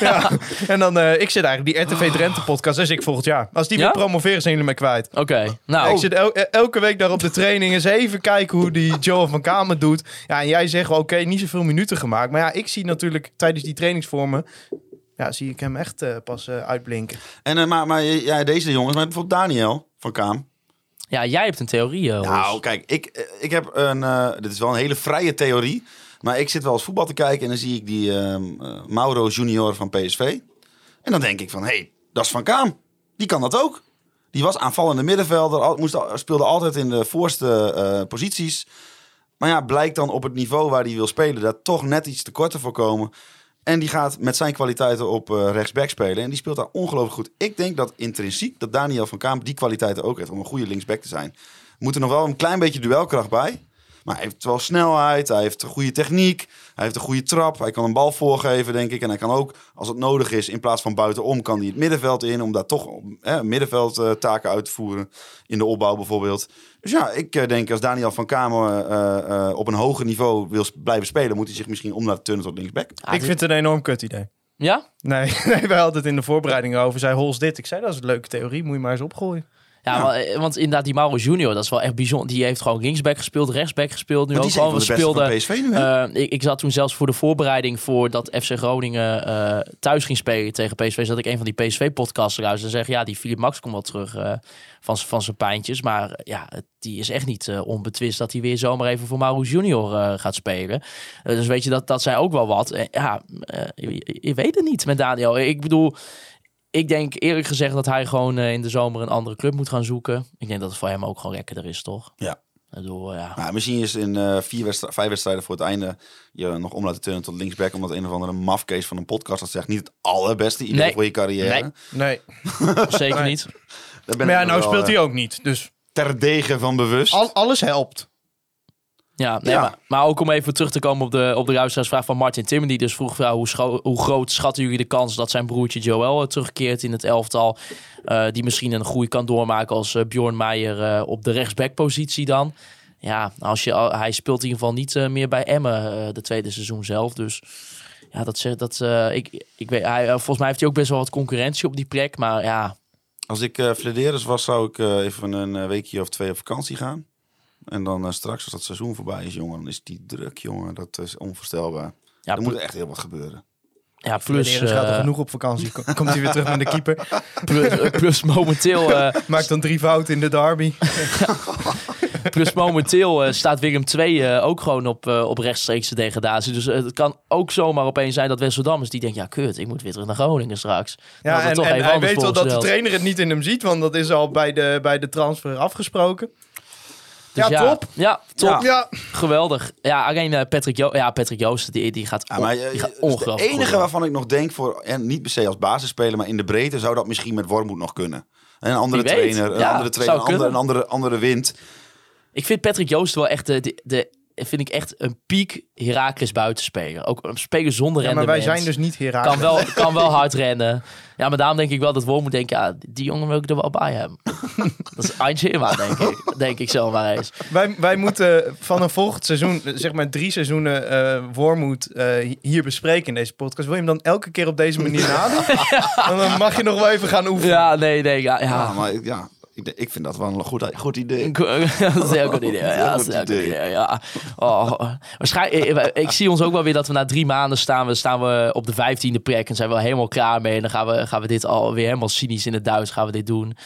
ja. En dan, eh, ik zit eigenlijk die RTV Drenthe podcast, dus ik volgend jaar. Als die Ja? weer promoveren, zijn jullie mij kwijt. Oké, nou. Ik zit el- eh, elke week daar op de training eens even kijken hoe die Joel van Kamer doet. Ja, en jij zegt, wel, oké, niet zoveel minuten gemaakt. Maar ja, ik zie natuurlijk tijdens die trainingsvormen, ja, zie ik hem echt eh, pas eh, uitblinken. En, eh, maar, maar ja, deze jongens, maar bijvoorbeeld Daniel van Kaam. Ja, jij hebt een theorie, Hols. Nou, kijk, ik, ik heb een. eh, dit is wel een hele vrije theorie. Maar ik zit wel eens voetbal te kijken en dan zie ik die ehm, eh, Mauro Junior van PSV. En dan denk ik van, hé, hey, dat is Van Kaam. Die kan dat ook. Die was aanvallende middenvelder, al- moest, speelde altijd in de voorste eh, posities. Maar ja, blijkt dan op het niveau waar hij wil spelen, daar toch net iets tekorten voor komen. En die gaat met zijn kwaliteiten op eh, rechtsback spelen. En die speelt daar ongelooflijk goed. Ik denk dat intrinsiek dat Daniel van Kaam die kwaliteiten ook heeft om een goede linksback te zijn. Moet er nog wel een klein beetje duelkracht bij. Maar hij heeft wel snelheid, hij heeft een goede techniek, hij heeft een goede trap. Hij kan een bal voorgeven, denk ik. En hij kan ook, als het nodig is, in plaats van buitenom, kan hij het middenveld in. Om daar toch eh, middenveldtaken uit te voeren. In de opbouw bijvoorbeeld. Dus ja, ik eh, denk als Daniel van Kamer eh, eh, op een hoger niveau wil blijven spelen, moet hij zich misschien om naar turnen tot linksback. Ah, ik vind het een enorm kut idee. Ja? Nee, (laughs) nee, wij hadden het in de voorbereiding over. Zei Hols dit. Ik zei, dat is een leuke theorie. Moet je maar eens opgooien. Ja, maar, eh, want inderdaad, die Mauro Junior, dat is wel echt bijzonder. Die heeft gewoon linksback gespeeld, rechtsback gespeeld. Nu Maar ook gewoon. We speelden. PSV nu, eh, ik, ik zat toen zelfs voor de voorbereiding voor dat FC Groningen eh, thuis ging spelen tegen PSV. Zat ik een van die PSV-podcasts eruit en zeg ja, die Philip Max komt wel terug van, van zijn pijntjes. Maar ja, die is echt niet onbetwist dat hij weer zomaar even voor Mauro Junior gaat spelen. Dus weet je, dat, dat zijn ook wel wat. Ja, je, je weet het niet met Daniel. Ik bedoel, ik denk eerlijk gezegd dat hij gewoon eh, in de zomer een andere club moet gaan zoeken. Ik denk dat het voor hem ook gewoon lekkerder is, toch? Ja. Bedoel, ja. Nou, misschien is in eh, vier vijf wedstrijden voor het einde je nog om laten turnen tot linksback. Omdat een of andere mafcase van een podcast dat zegt niet het allerbeste idee Nee. voor je carrière. Nee. Nee. (laughs) Zeker Nee. niet. Daar ben Maar ja, nou wel, speelt eh, hij ook niet. Dus ter degen van bewust. al, alles helpt. Ja, nee, Ja. Maar, maar ook om even terug te komen op de, op de luisteraarsvraag van Martin Timmer. Die dus vroeg, ja, hoe, groot schatten jullie de kans dat zijn broertje Joel eh, terugkeert in het elftal? Eh, die misschien een groei kan doormaken als eh, Bjorn Meijer eh, op de rechtsbackpositie dan. Ja, als je, hij speelt in ieder geval niet meer bij Emmen de tweede seizoen zelf. Dus ja, dat zegt dat. eh, ik, ik weet, hij, volgens mij heeft hij ook best wel wat concurrentie op die plek. Maar ja, Als ik uh, Flederis was, zou ik eh, even een weekje of twee op vakantie gaan. En dan eh, straks, als dat seizoen voorbij is, jongen, dan is die druk, jongen. Dat is onvoorstelbaar. ja, er moet echt heel wat gebeuren. ja plus, Plus, gaat er eh, genoeg op vakantie. Kom- Komt hij weer terug met de keeper. (laughs) plus, plus momenteel. eh, (laughs) Maakt dan drie fouten in de derby. (laughs) Plus momenteel eh, staat Willem II eh, ook gewoon op, eh, op rechtstreekse degradatie. Dus eh, het kan ook zomaar opeens zijn dat Wesseldammers die denkt... ja, kut, ik moet weer terug naar Groningen straks. Ja, en, toch en even hij weet wel dat de trainer het niet in hem ziet. Want dat is al bij de, bij de transfer afgesproken. Dus ja, top. Ja, top. Ja, Geweldig. Ja, alleen eh, Patrick, jo ja, Patrick Joosten, die, die gaat, Ja, maar eh, die gaat het ongelooflijk enige goed. waarvan ik nog denk voor, en niet per se als basisspeler, maar in de breedte, zou dat misschien met Wormoed nog kunnen. En een andere trainer, een Ja, andere trainer, een andere, een andere, andere wind. Ik vind Patrick Joosten wel echt de, de, de- vind ik echt een piek Heracles buitenspeler. Ook een speler zonder Ja, maar wij zijn dus niet Herakles. kan wel, kan wel hard (laughs) rennen. Ja, maar daarom denk ik wel dat Worm moet denken... Ja, die jongen wil ik er wel bij hebben. (laughs) dat is Anjema, denk ik. (laughs) Denk ik zo maar eens. Wij, wij moeten van een volgend seizoen, zeg maar drie seizoenen eh Wormoed eh, hier bespreken in deze podcast. Wil je hem dan elke keer op deze manier nadoen? Want dan mag je nog wel even gaan oefenen. Ja, nee, nee. Ja, Ja, ja. maar ja, ik, ik vind dat wel een goed, goed idee. (laughs) heel goed idee. Ja, (laughs) Goed idee. Ja. Oh, waarschijnlijk, ik, ik zie ons ook wel weer dat we na drie maanden staan we, staan we op de vijftiende plek en zijn we helemaal klaar mee. En dan gaan we, gaan we dit alweer helemaal cynisch in het Duits gaan we dit doen.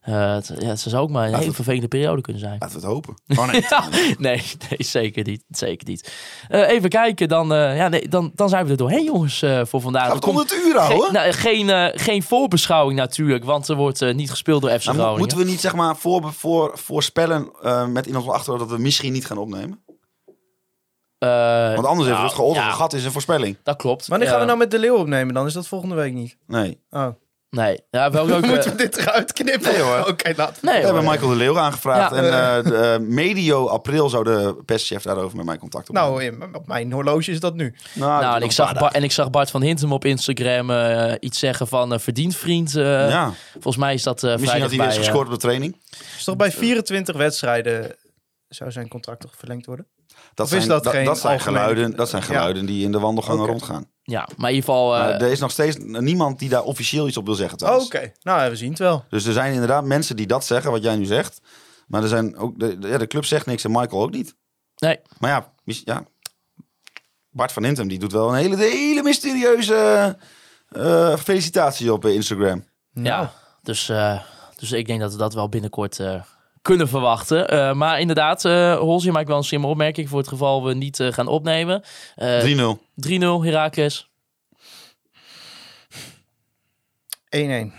Eh, het, ja, het zou ook maar een hele vervelende periode kunnen zijn. Laten we het hopen. (laughs) Oh nee. Ja, nee, nee, zeker niet. Zeker niet. Eh, even kijken, dan, eh, ja, nee, dan, dan zijn we er doorheen, jongens, eh, voor vandaag. Het komt het uur houden? geen, nou, geen, eh, geen voorbeschouwing natuurlijk, want er wordt niet gespeeld door FC mo- Groningen. moeten we niet zeg maar voor, voor, voorspellen eh, met in ons achterhoofd dat we misschien niet gaan opnemen? Eh, Want anders heeft nou, het geholpen. ja, Een gat is een voorspelling. Dat klopt. Wanneer gaan we nou met de leeuw opnemen dan? Is dat volgende week niet? Nee. Oh. Nee, ja, wel (laughs) leuk. Moeten eh, we dit eruit knippen? Nee, hoor. Oké, laten we. nee, We hebben. Michael de Leeuw aangevraagd. Ja. en eh, de, eh, medio april zou de perschef daarover met mij contact opnemen. Nou, in- op mijn horloge is dat nu. nou, Nou, en ik, zag en ik zag Bart van Hintem op Instagram iets zeggen van verdiend vriend. eh, ja. Volgens mij is dat eh Misschien vrijdag had hij weer bij, eens eh, gescoord op de training. Is toch bij 24 wedstrijden zou zijn contract toch verlengd worden? Dat Of is zijn, dat dat, geen dat zijn, geluiden, dat zijn Ja. geluiden die in de wandelgangen rondgaan. Ja, maar in ieder geval... eh, Maar er is nog steeds niemand die daar officieel iets op wil zeggen Oh, trouwens. Oké, nou we zien het wel. Dus er zijn inderdaad mensen die dat zeggen, wat jij nu zegt. Maar er zijn ook, de, de- ja, de club zegt niks en Michael ook niet. nee, Maar ja, mis- ja Bart van Hintem die doet wel een hele, hele mysterieuze eh, felicitatie op eh, Instagram. Ja, dus, eh, dus ik denk dat we dat wel binnenkort eh, kunnen verwachten. Eh, maar inderdaad, eh Holsje maakt wel een slimme opmerking voor het geval we niet eh, gaan opnemen. Eh 3-0. 3-0 Heracles. 1-1.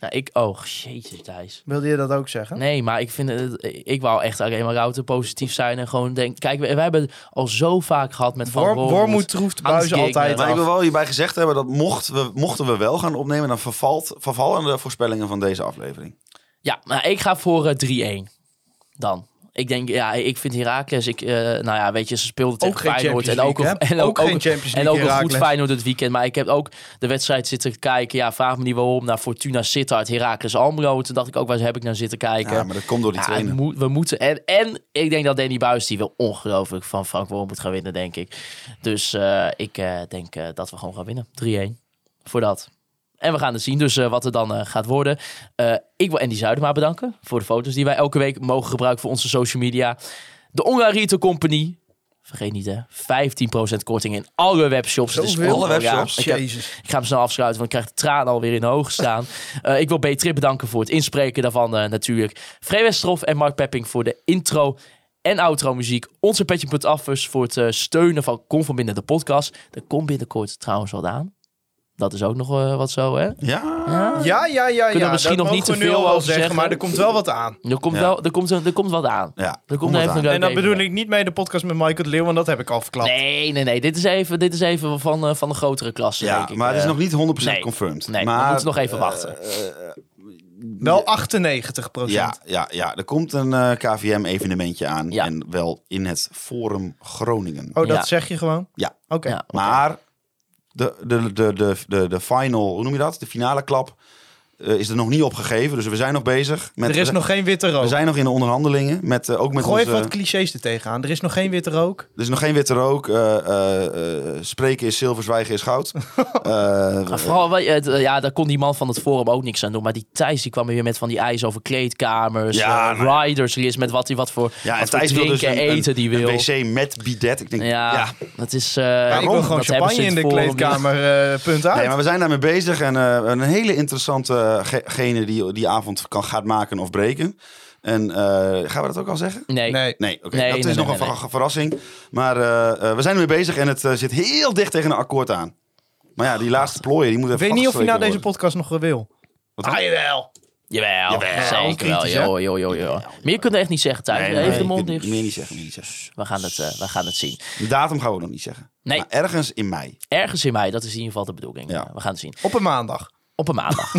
Nou, ik, oh, jezus Thijs. Wilde je dat ook zeggen? Nee, maar ik vind het, ik wou echt alleen maar Router positief zijn en gewoon denk, kijk, we, we hebben al zo vaak gehad met Van Wor, Wormoed. Troeft buizen altijd Maar ik af. wil wel hierbij gezegd hebben dat mocht we, mochten we wel gaan opnemen, dan vervalt, vervallen de voorspellingen van deze aflevering. Ja, maar ik ga voor eh, 3-1 dan. Ik denk, ja, ik vind Heracles, ik, eh, nou ja, weet je, ze speelden tegen Feyenoord. En ook, hè? en ook, en ook een goed. Feyenoord dit weekend. Maar ik heb ook de wedstrijd zitten kijken. Ja, vraag me niet waarom. Naar Fortuna Sittard, Heracles Almelo. Toen dacht ik ook, waar heb ik naar zitten kijken? Ja, maar dat komt door die Ja, trainer. het moet- we moeten. En, en ik denk dat Danny Buis die wil ongelooflijk van Frank Worm moet gaan winnen, denk ik. Dus eh, ik eh, denk eh, dat we gewoon gaan winnen. 3-1. Voor dat. En we gaan het zien dus eh, wat er dan eh, gaat worden. Eh, ik wil Andy Zuidema bedanken voor de foto's die wij elke week mogen gebruiken voor onze social media. De Retail Company. Vergeet niet hè, 15% korting in alle webshops. Zoveel? Alle webshops? ik, heb- ik ga hem snel afsluiten, want ik krijg de tranen alweer in de ogen staan. (laughs) Ik wil B-Trip bedanken voor het inspreken daarvan natuurlijk. Free Westerhof en Mark Pepping voor de intro en outro muziek. Onze Petje.affers voor het steunen van Kom van Binnen de podcast. Er komt binnenkort trouwens wat aan. Dat is ook nog eh, wat zo, hè? Ja? Ja, ja, ja. ja. we misschien dat nog niet te veel over zeggen. maar er komt wel wat aan. Er komt, Ja. wel, er komt, er komt wat aan. Ja, Er komt even aan. En dat bedoel ik niet mee de podcast met Michael de Leeuw, want dat heb ik al verklapt. Nee, nee, nee. Dit is even, dit is even van, eh, van de grotere klasse, Ja, denk ik. maar het is Eh, nog niet 100% nee. confirmed. Nee, maar we moeten nog even wachten. Wel 98 procent. Ja, ja, ja, er komt een eh, KVM-evenementje aan. Ja. En wel in het Forum Groningen. Oh, dat Ja. zeg je gewoon? Ja. Oké. Ja, oké. Maar de, de, de, de, de, de final, hoe noem je dat? De finale klap eh, is er nog niet opgegeven. Dus we zijn nog bezig. Met, Er is nog geen witte we rook. zijn nog in de onderhandelingen. Met, eh, ook met Gooi even wat clichés er tegenaan. Er is nog geen witte rook. er is nog geen witte rook. eh, spreken is zilver, zwijgen is goud. (laughs) Eh, vooral, ja, daar kon die man van het forum ook niks aan doen. Maar die Thijs die kwam weer met van die ijs over kleedkamers. Ja, nou riders list met wat hij wat voor, ja, en wat voor Thijs wil dus een, eten een, die wil. een wc met bidet. Ik denk, ja, ja. dat is... eh, ik wil gewoon champagne in de kleedkamer. punt uit. Nee, maar we zijn daarmee bezig. En eh, een hele interessante eh, ge- gene die die avond kan, gaat maken of breken. En eh, gaan we dat ook al zeggen? Nee. Nee. Nee, oké. Nee, dat nee, is nog nee, een verrassing. Maar eh, eh, we zijn ermee bezig en het eh, zit heel dicht tegen een akkoord aan. Maar ja, die laatste plooien, die moet Ik even weet niet of je na vastgestreken deze podcast nog wil. Wat? Ah, jawel. Jawel, Jawel, zeker wel. kritisch, hè? Joh, joh, joh, joh. Maar je kunt er echt niet zeggen, Thijs. worden. Even Nee, de mond ik- dicht. meer niet zeggen, meer niet zeggen. We gaan, het, eh, we gaan het zien. De datum gaan we nog niet zeggen. Nee. Maar ergens in mei. Ergens in mei, dat is in ieder geval de bedoeling. Ja. Eh, We gaan het zien. Op een maandag. Op een maandag. (laughs)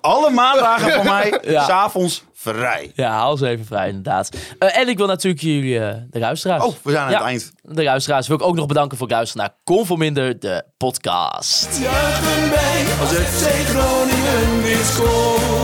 Alle maandagen van mij, Ja. s'avonds vrij. ja, haal ze even vrij, inderdaad. Eh, en ik wil natuurlijk jullie, eh, de luisteraars. Oh, we zijn aan Ja. het eind. De luisteraars wil ik ook nog bedanken voor het luisteren naar Conforminder, de podcast. Juichen wij als FC Groningen weer scoort.